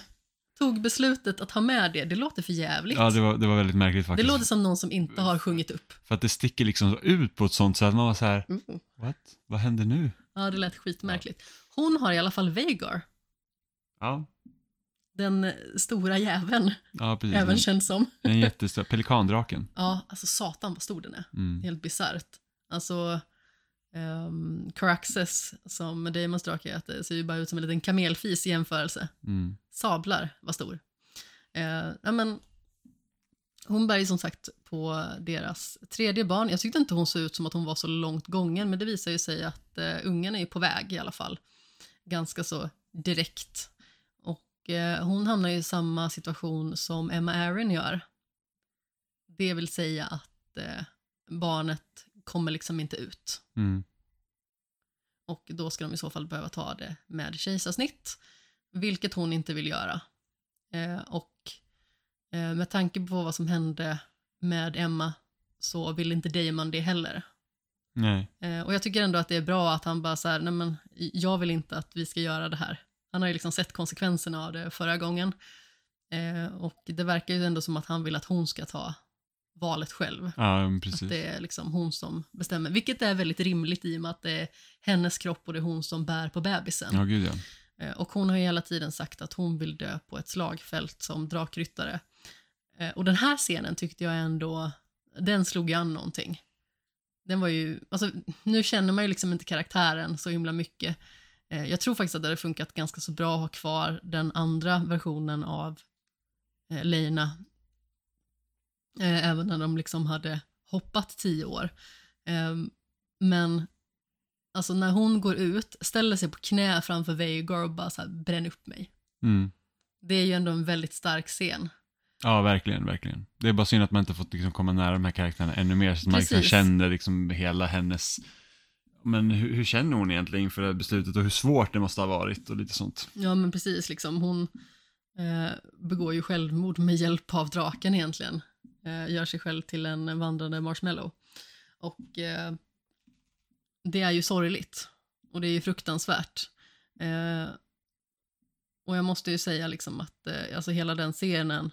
tog beslutet att ha med det? Det låter för jävligt. Ja, det var, det var väldigt märkligt det faktiskt. låter som någon som inte har sjungit upp. För att det sticker liksom ut på ett sånt sätt att man var så här, Mm. what? Vad händer nu? Ja, det lät skitmärkligt. Hon har i alla fall Vagar, Ja, den eh, stora jäveln, ja precis. även känd som. den jättestora, pelikandraken. Ja, alltså satan vad stor den är. Mm. Helt bisarrt. Alltså, um, Caraxes, som Damons drake heter, ser ju bara ut som en liten kamelfis i jämförelse. Mm. Sablar var stor. Eh, ja, men, hon bär ju som sagt på deras tredje barn. Jag tyckte inte hon såg ut som att hon var så långt gången, men det visar ju sig att eh, ungen är på väg i alla fall. Ganska så direkt. Och eh, hon hamnar ju i samma situation som Emma Aaron gör. Det vill säga att eh, barnet kommer liksom inte ut. Mm. Och då ska de i så fall behöva ta det med kejsarsnitt, vilket hon inte vill göra. Eh, och eh, med tanke på vad som hände med Emma så vill inte Damon det heller. Nej. Eh, och jag tycker ändå att det är bra att han bara så här, nej men jag vill inte att vi ska göra det här. Han har ju liksom sett konsekvenserna av det förra gången. Eh, och det verkar ju ändå som att han vill att hon ska ta valet själv. Ja, men Att precis. det är liksom hon som bestämmer, vilket är väldigt rimligt i och med att det är hennes kropp och det är hon som bär på bebisen. Ja, gud ja. Eh, och hon har ju hela tiden sagt att hon vill dö på ett slagfält som drakryttare. Eh, och den här scenen tyckte jag ändå, den slog ju an någonting. Den var ju, alltså nu känner man ju liksom inte karaktären så himla mycket. Eh, jag tror faktiskt att det hade funkat ganska så bra att ha kvar den andra versionen av Leina. Även när de liksom hade hoppat tio år. Ehm, men alltså när hon går ut, ställer sig på knä framför Veigar och bara så här, bränn upp mig. Mm. Det är ju ändå en väldigt stark scen. Ja, verkligen, verkligen. Det är bara synd att man inte fått liksom, komma nära de här karaktärerna ännu mer, så att man liksom känner liksom hela hennes... Men hur, hur känner hon egentligen inför det här beslutet och hur svårt det måste ha varit och lite sånt. Ja men precis, liksom hon eh, begår ju självmord med hjälp av draken egentligen. Eh, gör sig själv till en vandrande marshmallow. Och eh, det är ju sorgligt. Och det är ju fruktansvärt. Eh, och jag måste ju säga liksom att eh, alltså hela den scenen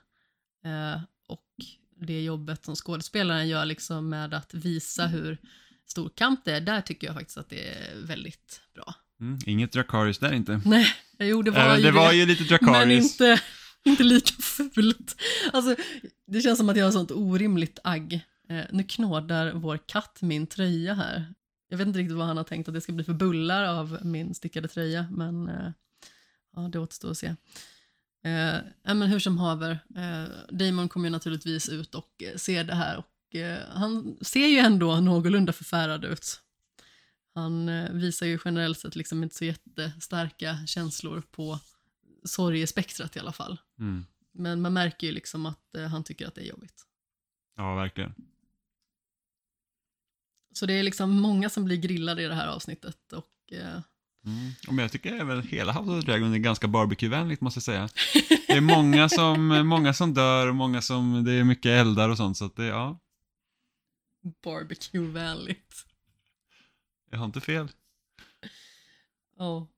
eh, och det jobbet som skådespelaren gör liksom med att visa hur stor kamp det är, där tycker jag faktiskt att det är väldigt bra. Mm. Inget Dracaris där inte. Nej, jo det var Även ju det var det. ju lite Men Dracaris. inte, inte lika fult. Alltså, det känns som att jag har sånt orimligt agg. Eh, nu knådar vår katt min tröja här. Jag vet inte riktigt vad han har tänkt att det ska bli för bullar av min stickade tröja, men eh, ja, det återstår att se. Eh, men hur som haver, eh, Damon kommer ju naturligtvis ut och eh, ser det här och eh, han ser ju ändå någorlunda förfärad ut. Han eh, visar ju generellt sett liksom inte så jättestarka känslor på sorgespektrat i alla fall. Mm. Men man märker ju liksom att eh, han tycker att det är jobbigt. Ja, verkligen. Så det är liksom många som blir grillade i det här avsnittet och eh, Mm. Och Men jag tycker även hela House of Dragon är ganska barbecue-vänligt måste jag säga. Det är många som, många som dör och många som, det är mycket eldar och sånt så att det, ja, barbecue-vänligt. jag har inte fel. Ja.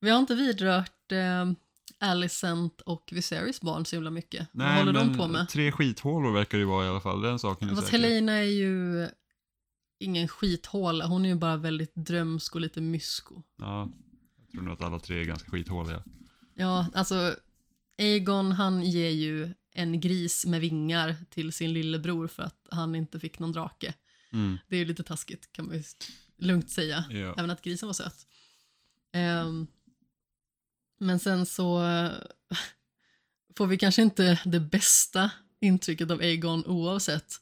Vi har inte vidrört eh, Alicent och Viserys barn så himla mycket. Vad håller de på med? tre skithålor verkar det ju vara i alla fall, den saken är Fast. Helena är ju ingen skithåla, hon är ju bara väldigt drömsk och lite mysko. Ja, jag tror nog att alla tre är ganska skithåliga. Ja, alltså Aegon han ger ju en gris med vingar till sin lillebror för att han inte fick någon drake. Mm. Det är ju lite taskigt kan man ju lugnt säga. Ja. Även att grisen var söt. Ehm, men sen så får vi kanske inte det bästa intrycket av Aegon oavsett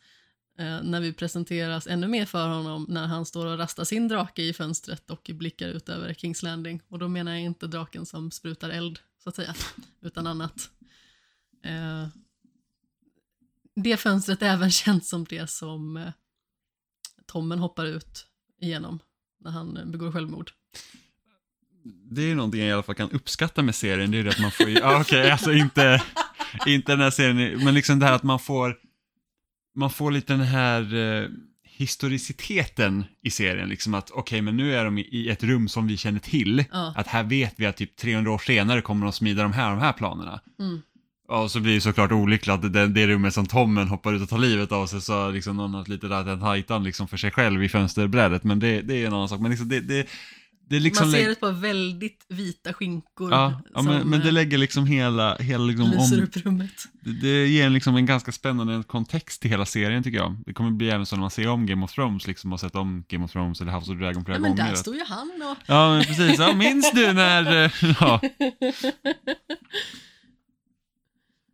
Eh, när vi presenteras ännu mer för honom när han står och rastar sin drake i fönstret och blickar ut över Kings Landing. Och då menar jag inte draken som sprutar eld, så att säga, utan annat. Eh, det fönstret är även känt som det som eh, Tommen hoppar ut igenom när han eh, begår självmord. Det är ju någonting jag i alla fall kan uppskatta med serien, det är det att man får ju, ja, ah, okej, alltså inte, inte den här serien, men liksom det här att man får, man får lite den här eh, historiciteten i serien, liksom att okej, men nu är de i, ett rum som vi känner till, Ja. att här vet vi att typ 300 år senare kommer de smida de här, de här planerna. Mm. Ja, och så blir det såklart olyckligt att det, det rummet som Tommen hoppar ut och tar livet av sig så har liksom någon haft lite där en hajtan liksom för sig själv i fönsterbrädet, men det, det är en annan sak. Men liksom det, det, liksom... Man lä- ser ett par väldigt vita skinkor Ja, ja men, men det eh, lägger liksom hela, hela liksom lyser upp rummet. det, det ger en liksom en ganska spännande kontext till hela serien tycker jag. Det kommer bli även så när man ser om Game of Thrones, liksom och sett om Game of Thrones eller House of Dragon flera Ja, men gånger. där att- står ju han och... Ja, men precis. Ja, minns du när... eh, Ja,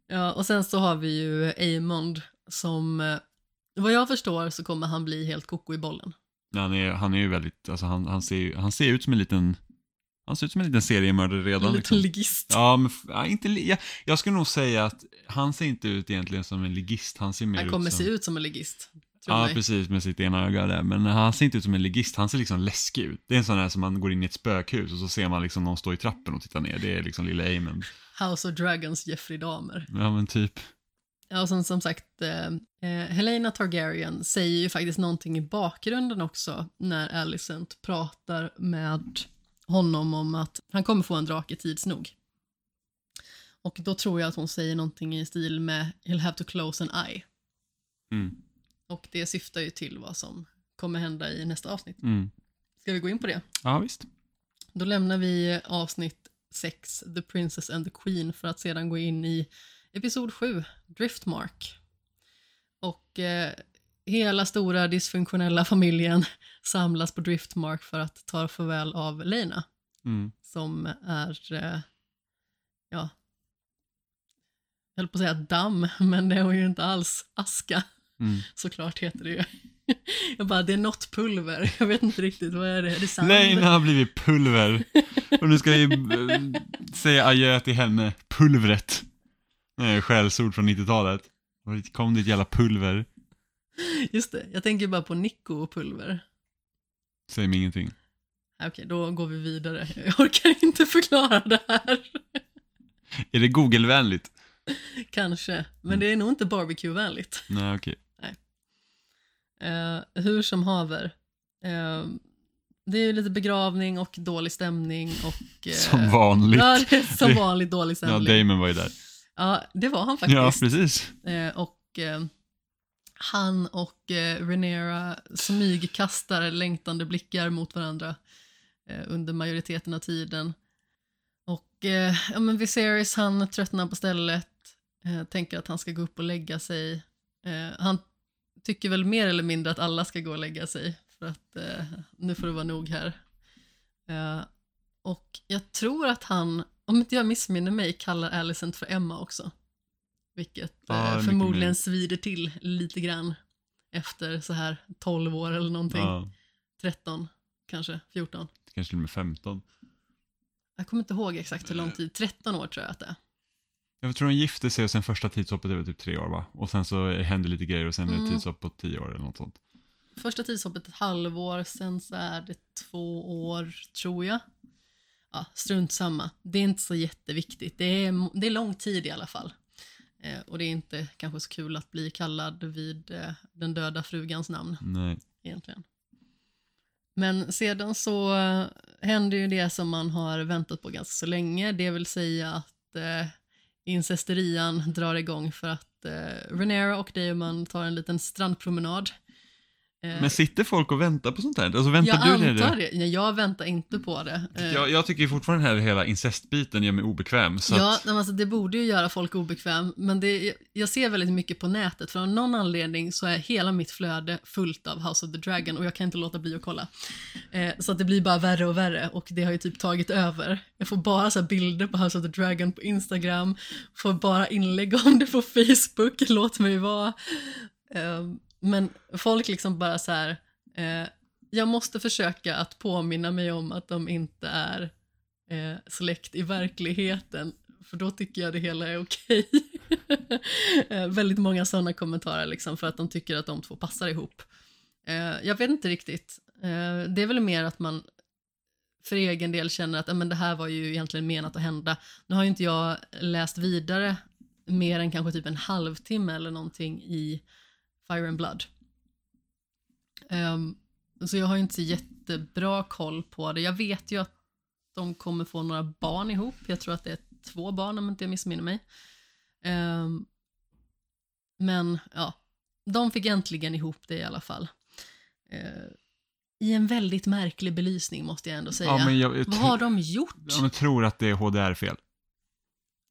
Ja, och sen så har vi ju Amond som, eh, vad jag förstår så kommer han bli helt koko i bollen. Han, är, han är ju väldigt, alltså han, han, ser, han ser ut som en liten, han ser ut som en liten seriemördare En redan. liten Liksom. ligist. Ja, men ja, inte, jag, jag skulle nog säga att han ser inte ut egentligen som en ligist, han ser mer Han ut kommer som... se ut som en ligist. Tror Ja, mig. precis, med sitt ena öga där. Men han ser inte ut som en ligist, han ser liksom läskig ut. Det är en sån här som man går in i ett spökhus och så ser man liksom någon stå i trappen och titta ner. Det är liksom lilla Amen. House of Dragons Jeffrey Dahmer. Ja, men typ. Ja, och sen som sagt, eh, eh, Helena Targaryen säger ju faktiskt någonting i bakgrunden också när Alicent pratar med honom om att han kommer få en drake tids nog. Och då tror jag att hon säger någonting i stil med “He'll have to close an eye”. Mm. Och det syftar ju till vad som kommer hända i nästa avsnitt. Mm. Ska vi gå in på det? Ja, visst. Då lämnar vi avsnitt 6, The Princess and the Queen, för att sedan gå in i episod 7, Driftmark. Och eh, hela stora dysfunktionella familjen samlas på Driftmark för att ta farväl av Lena, Mm. som är, eh, ja, jag höll på att säga damm, men det är ju inte alls. Aska, Mm. såklart heter det ju. Jag bara, det är något pulver. Jag vet inte riktigt, vad är det? Är det sand? Lena har blivit pulver. Och nu ska vi eh, säga adjö till henne, pulvret. Är skällsord från 90-talet. Och Kom ditt jävla pulver. Just det, jag tänker bara på Nico och pulver. Säg mig ingenting. Okej, då går vi vidare. Jag orkar inte förklara det här. Är det Google-vänligt? Kanske, men det är nog inte barbecue-vänligt. Nej, okej. Eh, hur som haver. Eh, det är ju lite begravning och dålig stämning och... eh, Som vanligt. Ja, det är som vanligt dålig Ja, stämning. Damon var ju där. Ja, det var han Ja, faktiskt. precis. Eh, och eh, han och eh, Renera smygkastar längtande blickar mot varandra under majoriteten av tiden. Och ja, men Viserys han tröttnar på stället, tänker att han ska gå upp och lägga sig. Han tycker väl mer eller mindre att alla ska gå och lägga sig, för att nu får det vara nog här. Och jag tror att han, om inte jag missminner mig, kallar Alicent för Emma också. Vilket Ja, eh, förmodligen svider till lite grann efter så här 12 år eller någonting. Ja, 13 kanske, 14. kanske till och med 15. Jag kommer inte ihåg exakt hur lång tid, 13 år tror jag att det är. Jag tror de gifte sig och sen första tidshoppet är väl typ tre år va? Och sen så händer lite grejer och sen är det Mm. tidshopp på tio år eller något sånt. Första tidshoppet ett halvår, sen så är det två år tror jag. Ja, strunt samma. Det är inte så jätteviktigt. Det är, det är lång tid i alla fall. Eh, och det är inte kanske så kul att bli kallad vid eh, den döda frugans namn Nej. egentligen. Men sedan så eh, händer ju det som man har väntat på ganska så länge, det vill säga att eh, incesterian drar igång för att eh, Renera och Damon tar en liten strandpromenad. Eh, Men sitter folk och väntar på sånt här? Alltså väntar jag du det? antar det. Nej, jag väntar inte på det. Eh, Jag, jag tycker fortfarande den här hela incestbiten gör mig obekväm. Så ja, att, alltså, det borde ju göra folk obekväm, men det, jag ser väldigt mycket på nätet, för av någon anledning så är hela mitt flöde fullt av House of the Dragon och jag kan inte låta bli att kolla. Eh, så att det blir bara värre och värre och det har ju typ tagit över. Jag får bara så bilder på House of the Dragon på Instagram, får bara inlägg om det på Facebook, låt mig vara. Eh, men folk liksom bara så här, eh, jag måste försöka att påminna mig om att de inte är eh, släkt i verkligheten, för då tycker jag det hela är okej. eh, väldigt många sådana kommentarer liksom, för att de tycker att de två passar ihop. Eh, jag vet inte riktigt. Eh, det är väl mer att man för egen del känner att men det här var ju egentligen menat att hända. Nu har ju inte jag läst vidare mer än kanske typ en halvtimme eller någonting i Fire and Blood. Ehm, så jag har inte jättebra koll på det. Jag vet ju att de kommer få några barn ihop. Jag tror att det är två barn om inte jag missminner mig. Ehm, men ja, de fick äntligen ihop det i alla fall. Eh, I en väldigt märklig belysning måste jag ändå säga. ja, jag, jag, Vad har de gjort? Ja, men tror att det är HDR-fel.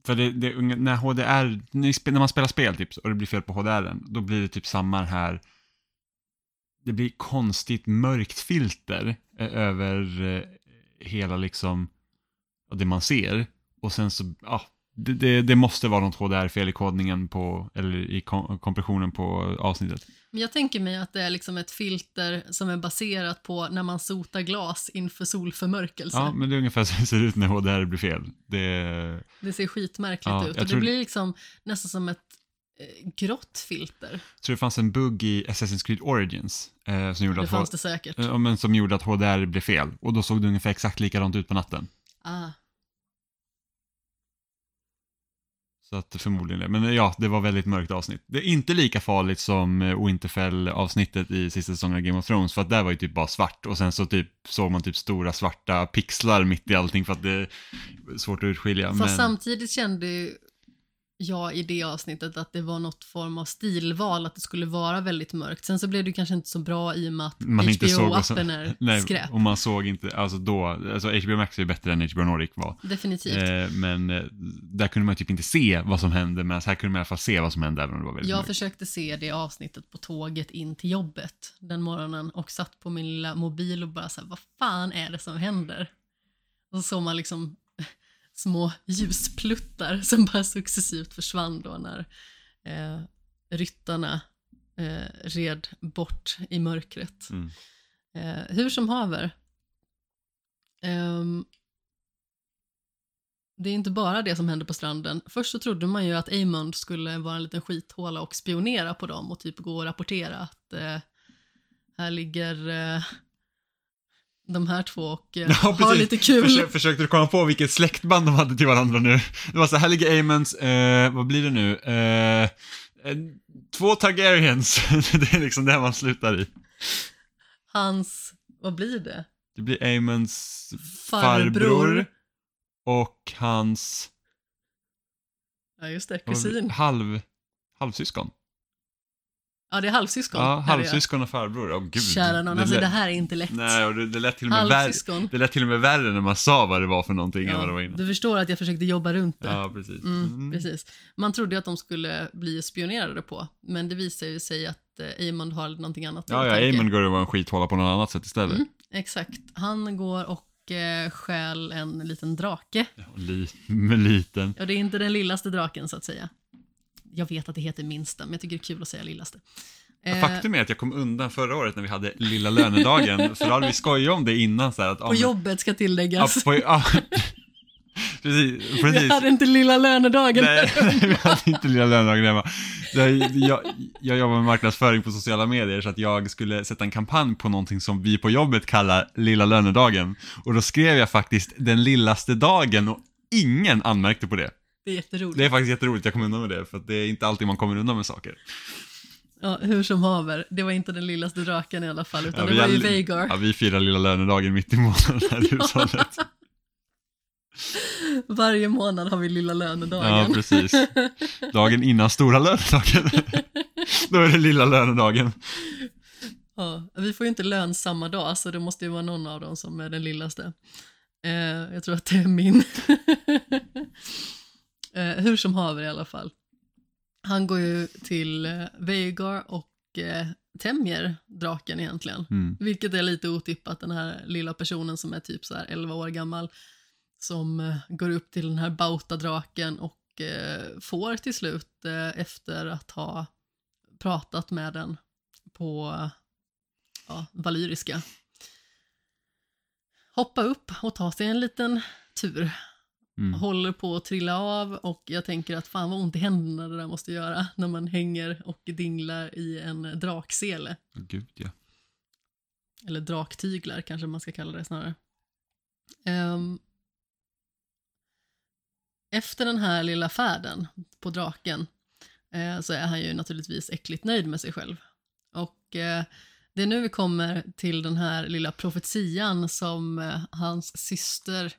För det, det, när HDR, när man spelar spel typ, och det blir fel på HDR, då blir det typ samma här, det blir konstigt mörkt filter eh, över eh, hela liksom, det man ser. Och sen så, ja, det, det, det måste vara något HDR-fel i kodningen på, eller i kom, kompressionen på avsnittet. Men jag tänker mig att det är liksom ett filter som är baserat på när man sotar glas inför solförmörkelse. Ja, men det är ungefär så det ser ut när HDR blir fel. Det, Det ser skitmärkligt Ja, ut och tror- det blir liksom nästan som ett eh, grått filter. jag tror det fanns en bugg i Assassin's Creed Origins eh, som gjorde Det att fanns det säkert. Ja, men som gjorde att HDR blev fel. Och då såg det ungefär exakt likadant ut på natten. Ah. Så att förmodligen det. Men ja, det var väldigt mörkt avsnitt. Det är inte lika farligt som eh, Winterfell-avsnittet i sista säsongen av Game of Thrones, för att där var ju typ bara svart och sen så typ såg man typ stora svarta pixlar mitt i allting för att det är svårt att urskilja. Fast men... samtidigt kände ju jag i det avsnittet att det var något form av stilval, att det skulle vara väldigt mörkt. Sen så blev det kanske inte så bra i och med att HBO-appen är Nej, skräp. och man såg inte, alltså då, alltså HBO Max är bättre än HBO Nordic var. Definitivt. Eh, men eh, där kunde man typ inte se vad som hände, men här kunde man i alla fall se vad som hände även om det var väldigt Jag mörkt. försökte se det avsnittet på tåget in till jobbet den morgonen och satt på min lilla mobil och bara så här, vad fan är det som händer? Och så såg man liksom små ljuspluttar som bara successivt försvann då när eh, ryttarna eh, red bort i mörkret. Mm. Eh, hur som haver. Ehm, det är inte bara det som händer på stranden. Först så trodde man ju att Amond skulle vara en liten skithåla och spionera på dem och typ gå och rapportera att eh, här ligger eh, de här två och eh, Ja, precis. lite kul. Försö försökte du komma på vilket släktband de hade till varandra nu? Det var så här, ligger Amons, eh, vad blir det nu? Eh, två Targaryens, det är liksom det man slutar i. Hans, vad blir det? Det blir Amons Farbror. farbror och hans Ja just det, kusin. halv, halvsyskon. Ja det är halvsyskon. Ja, det. halvsyskon och farbror. Åh gud. Kära någon, alltså lät- det här är inte lätt. Nej, och det, det lät till och med värre. Det lät till och med värre när man sa vad det var för någonting än vad det var Ja, innan. du förstår att jag försökte jobba runt det. Ja, precis. Mm, Mm. Precis. Man trodde ju att de skulle bli spionerade på, men det visade ju sig att eh, Amond har någonting annat Ja, ja, tanke. Amon går det vara en skithåla på något annat sätt istället. Mm. Exakt. Han går och eh, stjäl en liten drake. Ja, li, med liten. Ja, det är inte den lillaste draken så att säga. Jag vet att det heter minsta, men jag tycker det är kul att säga lillaste. Ja, Eh, Faktum är att jag kom undan förra året när vi hade lilla lönedagen, för då hade vi skojat om det innan så att... ja, på men- jobbet ska Ja, tilläggas. på, ja, precis. Vi precis. hade inte lilla lönedagen. Nej, vi hade inte lilla lönedagen hemma. Jag, jag, jag jobbar med marknadsföring på sociala medier så att jag skulle sätta en kampanj på någonting som vi på jobbet kallar lilla lönedagen. Och då skrev jag faktiskt den lillaste dagen och ingen anmärkte på det. Det är jätteroligt. Det är faktiskt jätteroligt, jag kom undan med det, för det är inte alltid man kommer undan med saker. Ja, hur som haver, det var inte den lillaste draken i alla fall, utan Ja, det var ju Veigar. Ja, vi firar lilla lönedagen mitt i månaden här i hushållet. Varje månad har vi lilla lönedagen. Ja, precis. Dagen innan stora lönedagen. Då är det lilla lönedagen. Ja, vi får ju inte lön samma dag, så det måste ju vara någon av dem som är den lillaste. Eh, jag tror att det är min. eh, hur som haver i alla fall. Han går ju till eh, Veigar och eh, tämjer draken egentligen. Mm. Vilket är lite otippat, den här lilla personen som är typ så här 11 år gammal. Som eh, går upp till den här Bauta-draken och eh, får till slut, eh, efter att ha pratat med den på ja, valyriska, hoppa upp och ta sig en liten tur. Mm. Håller på att trilla av och jag tänker att fan vad ont i händerna det där måste göra när man hänger och dinglar i en draksele. Gud, ja. Eller draktyglar kanske man ska kalla det snarare. Ehm, efter den här lilla färden på draken eh, så är han ju naturligtvis äckligt nöjd med sig själv. Och eh, det är nu vi kommer till den här lilla profetian som eh, hans syster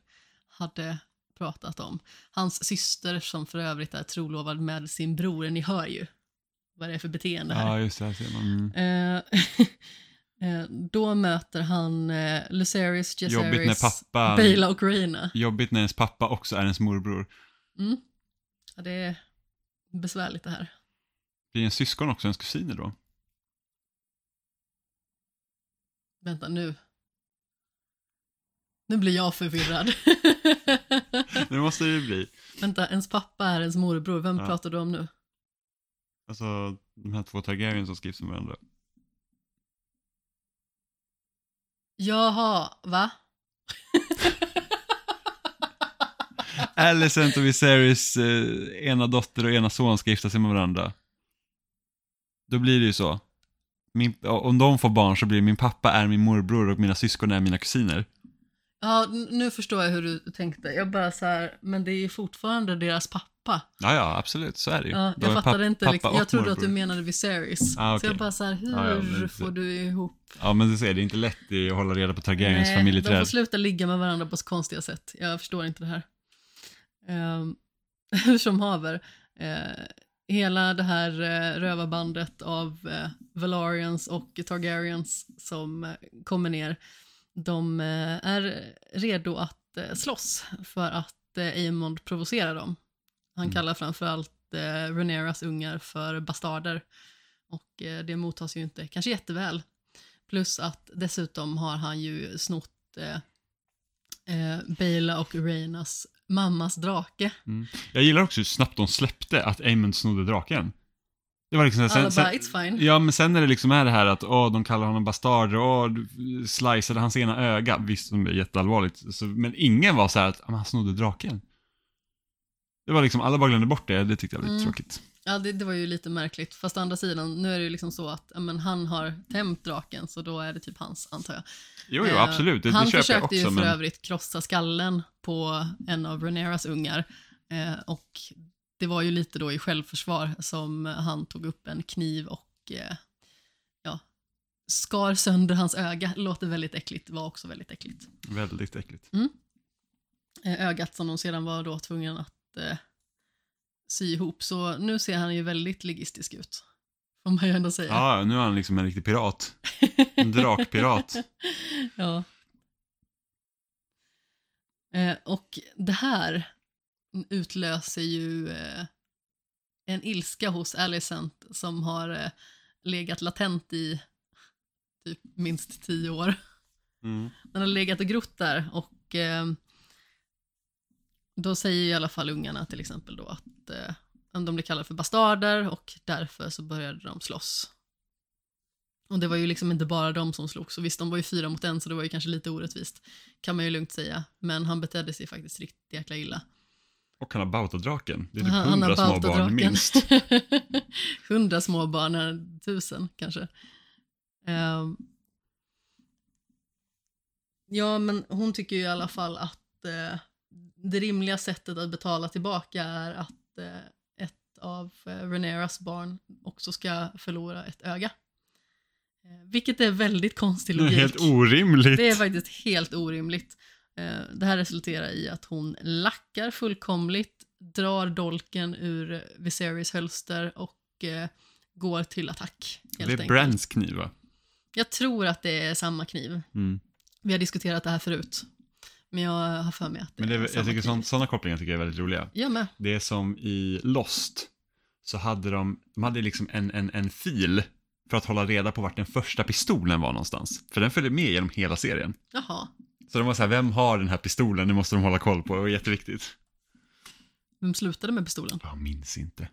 hade pratat om. Hans syster som för övrigt är trolovad med sin bror, ni hör ju vad det är för beteende här. Ja, just det. Mm. Då möter han eh, Lucerys, Jaceris, pappa... Bela och Reina. Jobbigt när ens pappa också är ens morbror. Mm. Ja, det är besvärligt det här. Blir en syskon också ens kusiner då? Vänta nu. Nu blir jag förvirrad. Det måste det ju bli. Vänta, ens pappa är ens morbror. Vem Ja. pratar du om nu? Alltså, de här två Targaryen som skrivs med varandra. Jaha, va? Alicent och Viserys eh, ena dotter och ena son ska gifta sig med varandra. Då blir det ju så. Min, om de får barn så blir det min pappa är min morbror och mina syskon är mina kusiner. Ja, nu förstår jag hur du tänkte. Jag bara så här, men det är fortfarande deras pappa. Ja, ja, absolut, så är det ju. Ja, jag fattade inte, och jag trodde att du menade Viserys. Ah, Så okej. jag bara så här, hur Ja, ja, får du ihop? Ja, men du ser, det är inte lätt att hålla reda på Targaryens Nej, de får familjeträd. sluta ligga med varandra på så konstiga sätt. Jag förstår inte det här. Um, hur som haver, eh, hela det här uh, rövarbandet av uh, Valarians och Targaryens som eh, kommer ner, de eh, är redo att uh, slåss för att uh, Aemond provocerar dem. Han Mm. kallar framförallt Rhaenyras ungar för bastarder och eh, det mottas ju inte kanske jätteväl. Plus att dessutom har han ju snott eh, eh, Bela och Reinas mammas drake. Mm. Jag gillar också hur snabbt de släppte att Aemond snodde draken. Det var liksom Alla sen, bara, sen, it's fine. Ja, men sen när det liksom är det här att åh, de kallar honom bastard och åh, sliceade hans ena öga. Visst, det är jätteallvarligt. Så, men ingen var så här att "Ah, men han snodde draken. Det var liksom, alla bara glömde bort det. Det tyckte jag var lite Mm. tråkigt. Ja, det, det var ju lite märkligt. Fast å andra sidan, nu är det ju liksom så att men han har tämt draken, så då är det typ hans, antar jag. Jo, jo, Eh, absolut. Det, han det köper jag försökte också. ju för Men... övrigt krossa skallen på en av Rhaenyras ungar. Eh, och det var ju lite då i självförsvar som han tog upp en kniv och eh, ja, skar sönder hans öga. Låter väldigt äckligt, var också väldigt äckligt. Väldigt äckligt. Eh, ögat som de sedan var då tvungna att eh, sy ihop. Så nu ser han ju väldigt ligistisk ut. Får man ju ändå säga. Ja, nu är han liksom en riktig pirat. En drakpirat. ja. Eh, och det här utlöser ju eh, en ilska hos Alicent som har eh, legat latent i typ minst tio år. Mm. Den har legat och grott där och eh, då säger i alla fall ungarna till exempel då att eh, de blir kallade för bastarder och därför så började de slåss. Och det var ju liksom inte bara de som slogs, och visst de var ju fyra mot en så det var ju kanske lite orättvist, kan man ju lugnt säga, men han betedde sig faktiskt riktigt jäkla illa. Och han har Bautadraken. Det är typ hundra små barn Bautadraken. minst. Hundra små barn, eller tusen kanske. Ehm. ja, men hon tycker ju i alla fall att eh, det rimliga sättet att betala tillbaka är att eh, ett av eh, Reneras barn också ska förlora ett öga. Vilket är väldigt konstig Det är logik. helt orimligt. Det är faktiskt helt orimligt. Eh, Det här resulterar i att hon lackar fullkomligt, drar dolken ur Viserys hölster och eh, går till attack. Det är enkelt. Brands kniv va? Jag tror att det är samma kniv. Mm. Vi har diskuterat det här förut. Men jag har för mig att det Men det är, är jag samma tycker kniv. sådana kopplingar tycker jag är väldigt roliga. Jag med. Det är som i Lost. Så hade de, de hade liksom en, en, en fil för att hålla reda på vart den första pistolen var någonstans. För den följde med genom hela serien. Jaha. Så de var så här, vem har den här pistolen? Det måste de hålla koll på. Det var jätteviktigt. Vem slutade med pistolen? Jag minns inte.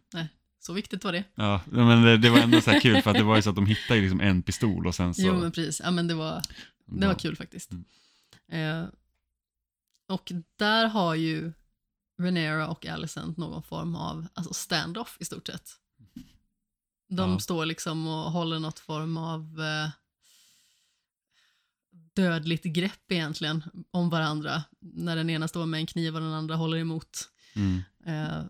Så viktigt var det. Ja, men det, det var ändå så här kul för att det var ju så att de hittade liksom en pistol och sen så... Jo, men precis. Ja, men det var, det var kul faktiskt. Mm. Eh, och där har ju Renera och Alicent någon form av alltså stand-off i stort sett. De Ja. står liksom och håller något form av eh, dödligt grepp egentligen om varandra. När den ena står med en kniv och den andra håller emot. Mm. Eh,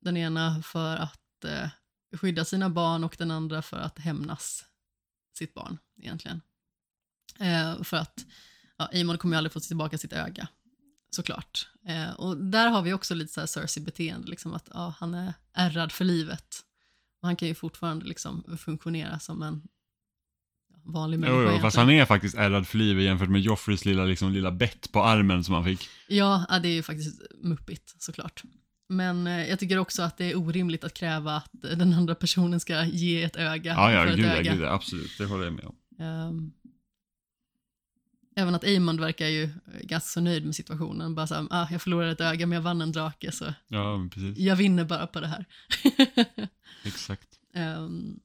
den ena för att eh, skydda sina barn och den andra för att hämnas sitt barn egentligen. Eh, för att ja, Amon kommer ju aldrig få tillbaka sitt öga, såklart. Eh, och där har vi också lite så här Cersei-beteende, liksom att ja, han är ärrad för livet. Och han kan ju fortfarande liksom funktionera som en vanlig människa Jo, jo, fast han är faktiskt ärrad för livet jämfört med Joffreys lilla, liksom, lilla bett på armen som han fick. Ja, ja, det är ju faktiskt muppigt såklart. Men eh, jag tycker också att det är orimligt att kräva att den andra personen ska ge ett öga Ja, ja, för ett gud, ja, öga. gud, absolut. Det håller jag med om. Ehm, även att Amond verkar ju ganska så nöjd med situationen. Bara såhär, ah, jag förlorade ett öga men jag vann en drake så Ja, precis. jag vinner bara på det här. Exakt. Ehm,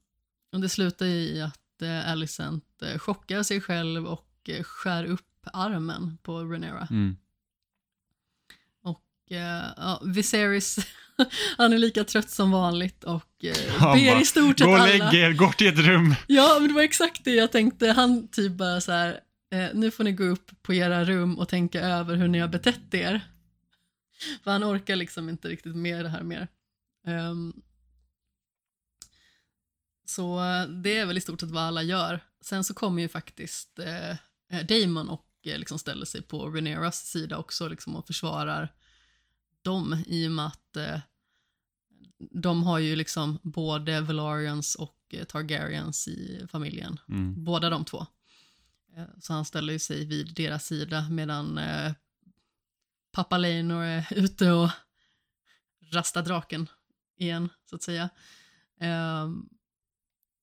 och det slutar ju i att uh, Alicent uh, chockar sig själv och eh, skär upp armen på Renera. Mm. Och eh, ja, Viserys, han är lika trött som vanligt och ber i stort sett Gå och alla. lägg er, gå till ett rum. Ja, men det var exakt det jag tänkte. Han typ bara så här, eh, nu får ni gå upp på era rum och tänka över hur ni har betett er. För han orkar liksom inte riktigt med det här mer. Ehm, så eh, det är väl i stort sett vad alla gör. Sen så kommer ju faktiskt eh, eh, Damon och eh, liksom ställer sig på Rhaenyras sida också liksom och försvarar dem i och med att eh, de har ju liksom både Valarians och eh, Targaryens i familjen. Mm. Båda de två. Så han ställer ju sig vid deras sida medan eh, pappa Leinor är ute och rastar draken igen, så att säga. Eh,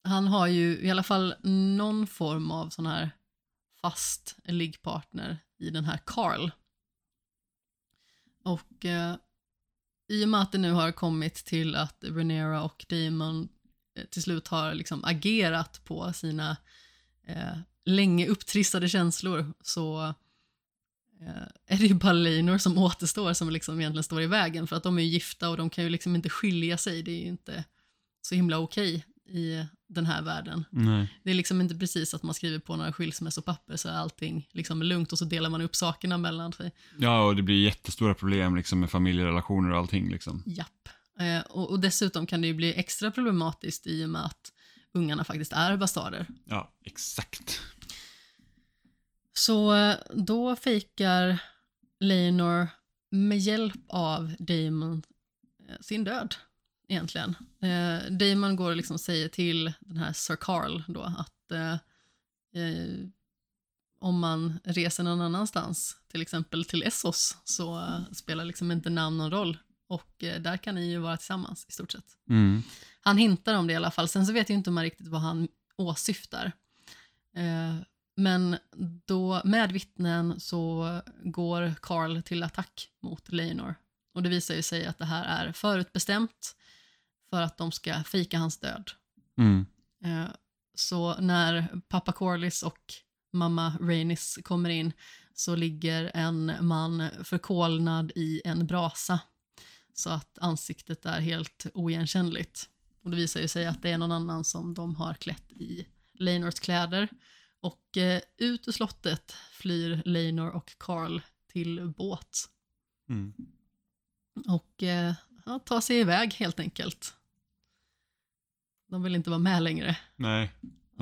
han har ju i alla fall någon form av sån här fast liggpartner i den här Carl. Och eh, i och med att det nu har kommit till att Renera och Damon eh, till slut har liksom agerat på sina eh, länge upptrissade känslor så eh, är det ju bara Leinor som återstår som liksom egentligen står i vägen för att de är ju gifta och de kan ju liksom inte skilja sig. Det är ju inte så himla okej i den här världen. Nej. Det är liksom inte precis att man skriver på några skilsmässopapper så är allting liksom lugnt och så delar man upp sakerna mellan sig. Ja, och det blir jättestora problem liksom med familjerelationer och allting liksom. Japp. Eh, och, och dessutom kan det ju bli extra problematiskt i och med att ungarna faktiskt är bastarder. Ja, exakt. Så eh, då fejkar Leinor med hjälp av Damon eh, sin död, egentligen. Eh, Damon går och liksom säger till den här Sir Carl då att eh, eh, om man reser någon annanstans, till exempel till Essos, så eh, spelar liksom inte namn någon roll. Och eh, där kan ni ju vara tillsammans i stort sett. Mm. Han hintar om det i alla fall. Sen så vet jag inte om man riktigt vad han åsyftar. Men då, med vittnen så går Carl till attack mot Leonor. Och det visar ju sig att det här är förutbestämt för att de ska fejka hans död. Mm. Eh, Så när pappa Corlys och mamma Rainis kommer in så ligger en man förkolnad i en brasa så att ansiktet är helt oigenkännligt. Och det visar ju sig att det är någon annan som de har klätt i Leinors kläder. Och eh, ut ur slottet flyr Leinor och Carl till båt Mm. och eh, ja, tar sig iväg helt enkelt. De vill inte vara med längre. Nej.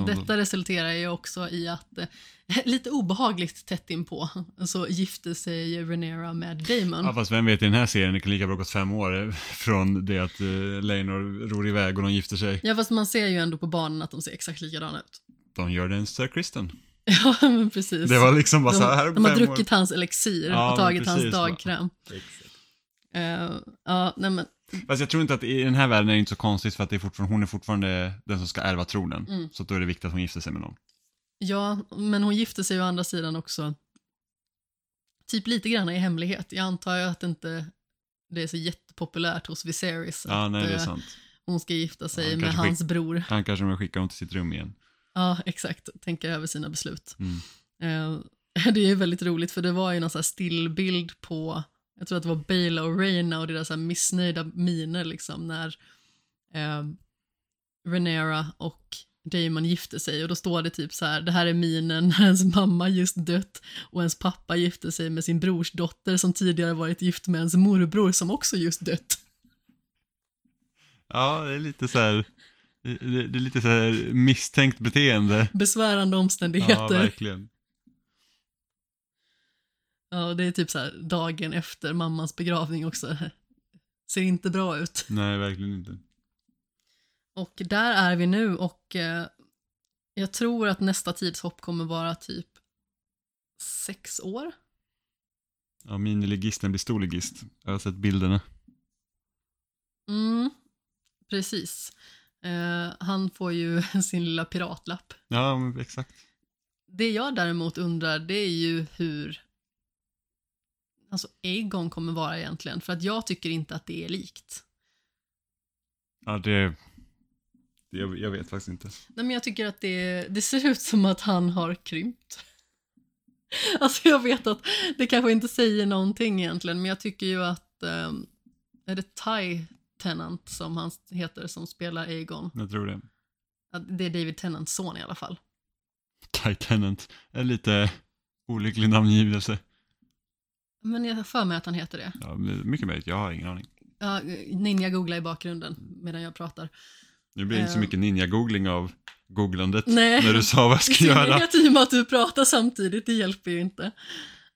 Detta resulterar ju också i att, eh, lite obehagligt tätt inpå, så gifte sig Renera med Damon. Ja, fast vem vet i den här serien, det kan lika bra gått fem år eh, från det att uh, Leinor ror iväg och de gifter sig. Ja, fast man ser ju ändå på barnen att de ser exakt likadana ut. De gör den Sir Kristen. Ja, men precis. Det var liksom bara de, så här de har druckit hans elixir Ja, och tagit hans precis, va. dagkräm. år. Eh, ja, nej men, Fast jag tror inte att i den här världen är det inte så konstigt för att det är fortfarande, hon är fortfarande den som ska ärva tronen. Mm. Så då är det viktigt att hon gifter sig med någon. ja, men hon gifte sig å andra sidan också typ lite grann i hemlighet. Jag antar ju att inte det är så jättepopulärt hos Viserys Ja, att nej det är eh, sant. hon ska gifta sig Ja, med hans bror. Han kanske kommer skicka honom till sitt rum igen. Ja, exakt. Tänka över sina beslut. Mm. Eh, det är ju väldigt roligt för det var ju någon sån här stillbild på, jag tror att det var Bela och Reina och deras missnöjda miner liksom när eh, Renera och Damon gifte sig och då står det typ så här, det här är minen när ens mamma just dött och ens pappa gifte sig med sin brors dotter som tidigare varit gift med ens morbror som också just dött. Ja, det är lite så här, det, är lite så här misstänkt beteende. Besvärande Ja, omständigheter. verkligen. Ja, och det är typ så här dagen efter mammans begravning också. Ser inte bra ut. Nej, verkligen inte. Och där är vi nu och eh, jag tror att nästa tidshopp kommer vara typ sex år. Ja, miniligisten blir storligist. Jag har sett bilderna. Mm, precis. Eh, han får ju sin lilla piratlapp. Ja, exakt. Det jag däremot undrar det är ju hur alltså Aegon kommer vara egentligen. För att jag tycker inte att det är likt. Ja, det... det jag, jag vet faktiskt inte. Nej, men jag tycker att det, det ser ut som att han har krympt. Alltså jag vet att det kanske inte säger någonting egentligen, men jag tycker ju att ehm, är det Ty Tennant som han heter som spelar Aegon? Jag tror det. Det är David Tennants son i alla fall. Titaniant. En lite olycklig namngivelse. Men jag har för mig att han heter det. Ja, mycket möjligt, jag har ingen aning. Ja, Ninja googlar i bakgrunden medan jag pratar. Nu blir det inte så Eh. mycket ninja-googling av googlandet Nej. när du sa vad jag ska göra. synnerhet i och med att du pratar samtidigt, det hjälper ju inte.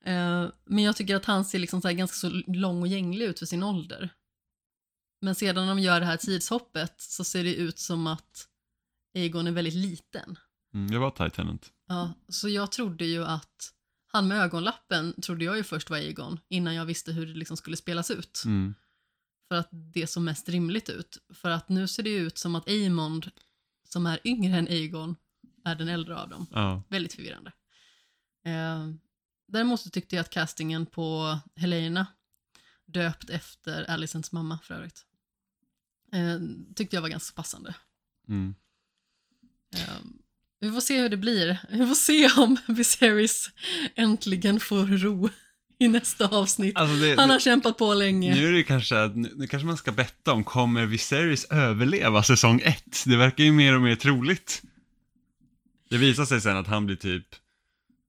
Eh, men jag tycker att han ser liksom så här ganska så lång och gänglig ut för sin ålder. Men sedan när de gör det här tidshoppet så ser det ut som att Aegon är väldigt liten. Mm, jag var Titaniant. Ja, så jag trodde ju att han med ögonlappen trodde jag ju först var Aegon innan jag visste hur det liksom skulle spelas ut. Mm. För att det såg mest rimligt ut. För att nu ser det ut som att Aemond, som är yngre än Aegon, är den äldre av dem. Ja. Väldigt förvirrande. Eh, däremot så tyckte jag att castingen på Helena, döpt efter Alicents mamma för övrigt, eh, tyckte jag var ganska passande. Mm. Eh, vi får se hur det blir. Vi får se om Viserys äntligen får ro i nästa avsnitt. Alltså det, Han har kämpat på länge. nu är det kanske, att- nu, nu kanske man ska betta om, kommer Viserys överleva säsong ett? Det verkar ju mer och mer troligt. Det visar sig sen att han blir typ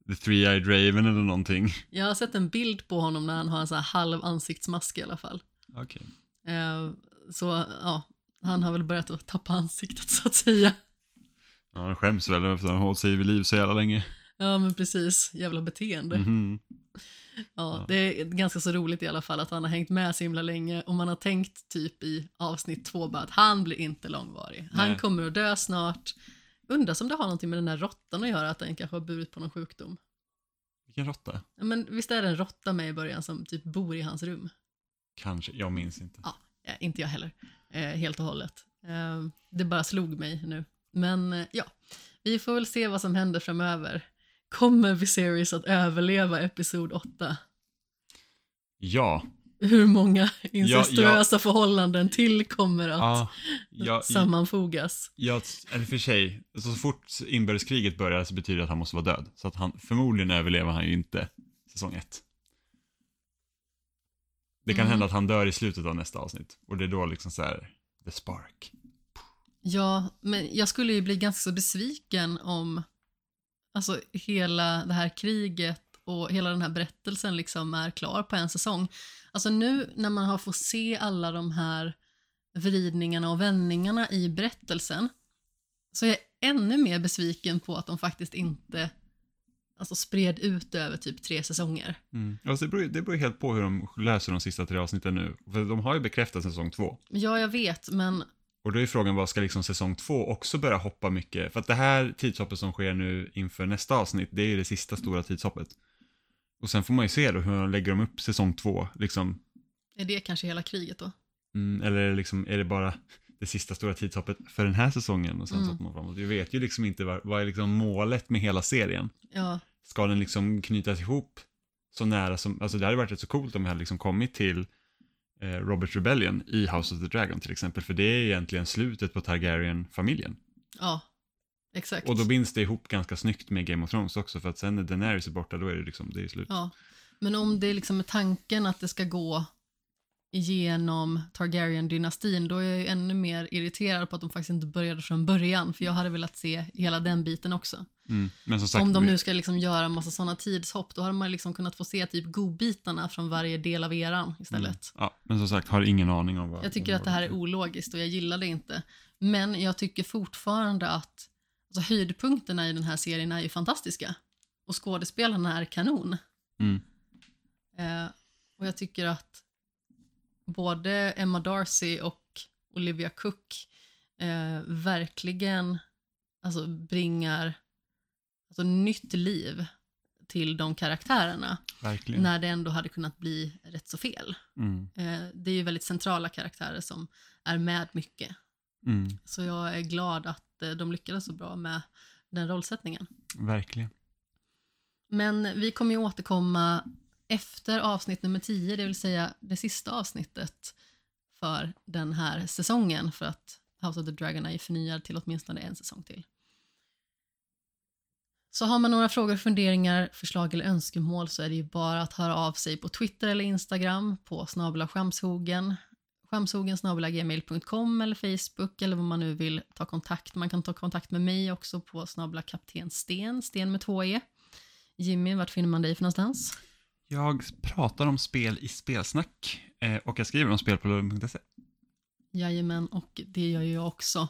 The Three-Eyed Raven eller någonting. Jag har sett en bild på honom när han har en sån här halv ansiktsmask i alla fall. Okej. Eh, så ja, han har väl börjat att tappa ansiktet så att säga. Ja, han skäms väl efter att han hållit sig vid liv så jävla länge. Ja men precis, jävla beteende. Mhm. Ja, Ja. det är ganska så roligt i alla fall att han har hängt med så himla länge och man har tänkt typ i avsnitt två bara att han blir inte långvarig. Han Nej. kommer att dö snart. Undrar om det har någonting med den där råttan att göra, att den kanske har burit på någon sjukdom. Vilken råtta? Ja, Men visst är det en råtta med i början som typ bor i hans rum? Kanske, jag minns inte. Ja, inte jag heller. Eh, helt och hållet. Eh, det bara slog mig nu. Men eh, ja, vi får väl se vad som händer framöver. Kommer Viserys att överleva episod 8? Ja. Hur många incestuösa förhållanden till kommer att ja, ja, sammanfogas? Ja, eller för sig, så fort inbördeskriget börjar så betyder det att han måste vara död. Så att han, förmodligen överlever han ju inte säsong ett. Det kan Mm. hända att han dör i slutet av nästa avsnitt. Och det är då liksom så här, the spark. Ja, men jag skulle ju bli ganska så besviken om alltså, hela det här kriget och hela den här berättelsen liksom är klar på en säsong. Alltså nu när man har fått se alla de här vridningarna och vändningarna i berättelsen så är jag ännu mer besviken på att de faktiskt inte alltså, spred ut över typ tre säsonger. Mm. Alltså det, beror, det beror helt på hur de löser de sista tre avsnitten nu. För de har ju bekräftat säsong två. Ja, jag vet, men Och då är frågan, vad ska liksom säsong två också börja hoppa mycket? För att det här tidshoppet som sker nu inför nästa avsnitt, det är ju det sista stora tidshoppet. Och sen får man ju se då hur de lägger de upp säsong två, liksom. är det kanske hela kriget då? Mm, eller är det liksom, är det bara det sista stora tidshoppet för den här säsongen och sen Mm. så hoppar man framåt. Vi vet ju liksom inte vad, vad är liksom målet med hela serien. Ja, Ska den liksom knytas ihop så nära som, alltså det hade varit rätt så coolt om vi hade liksom kommit till Robert Rebellion i House of the Dragon till exempel, för det är egentligen slutet på Targaryen-familjen. ja, exakt. Och då binds det ihop ganska snyggt med Game of Thrones också, för att sen när Daenerys är borta, då är det liksom, det är slut. Ja, men om det liksom är tanken att det ska gå genom Targaryen-dynastin, då är jag ju ännu mer irriterad på att de faktiskt inte började från början, för jag hade velat se hela den biten också. Mm. Sagt, om de nu ska liksom göra en massa sådana tidshopp, då hade man liksom kunnat få se typ godbitarna från varje del av eran istället. Mm. Ja, men som sagt, har ingen aning om vad... Jag tycker att det här är ologiskt och jag gillar det inte. Men jag tycker fortfarande att alltså, höjdpunkterna i den här serien är ju fantastiska. Och skådespelarna är kanon. Mm. Eh, och jag tycker att både Emma Darcy och Olivia Cook eh, verkligen alltså, bringar alltså, nytt liv till de karaktärerna Verkligen. när det ändå hade kunnat bli rätt så fel. Mm. Eh, det är ju väldigt centrala karaktärer som är med mycket. Mm. Så jag är glad att eh, de lyckades så bra med den rollsättningen. Verkligen. Men vi kommer ju återkomma efter avsnitt nummer 10, det vill säga det sista avsnittet för den här säsongen för att House of the Dragon är förnyad till åtminstone en säsong till. Så har man några frågor, funderingar, förslag eller önskemål så är det ju bara att höra av sig på Twitter eller Instagram på snabla skämshogen, skämshogen gmail.com eller Facebook eller vad man nu vill ta kontakt. Man kan ta kontakt med mig också på snabla kapten Sten, Sten med två e. Jimmy, vart finner man dig för någonstans? Jag pratar om spel i spelsnack eh, och jag skriver om spel på lund.se. Jajamän, och det gör jag också.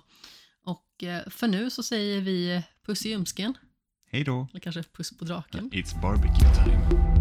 Och eh, för nu så säger vi puss i ljumsken, Hej då! eller kanske puss på draken. It's barbecue time.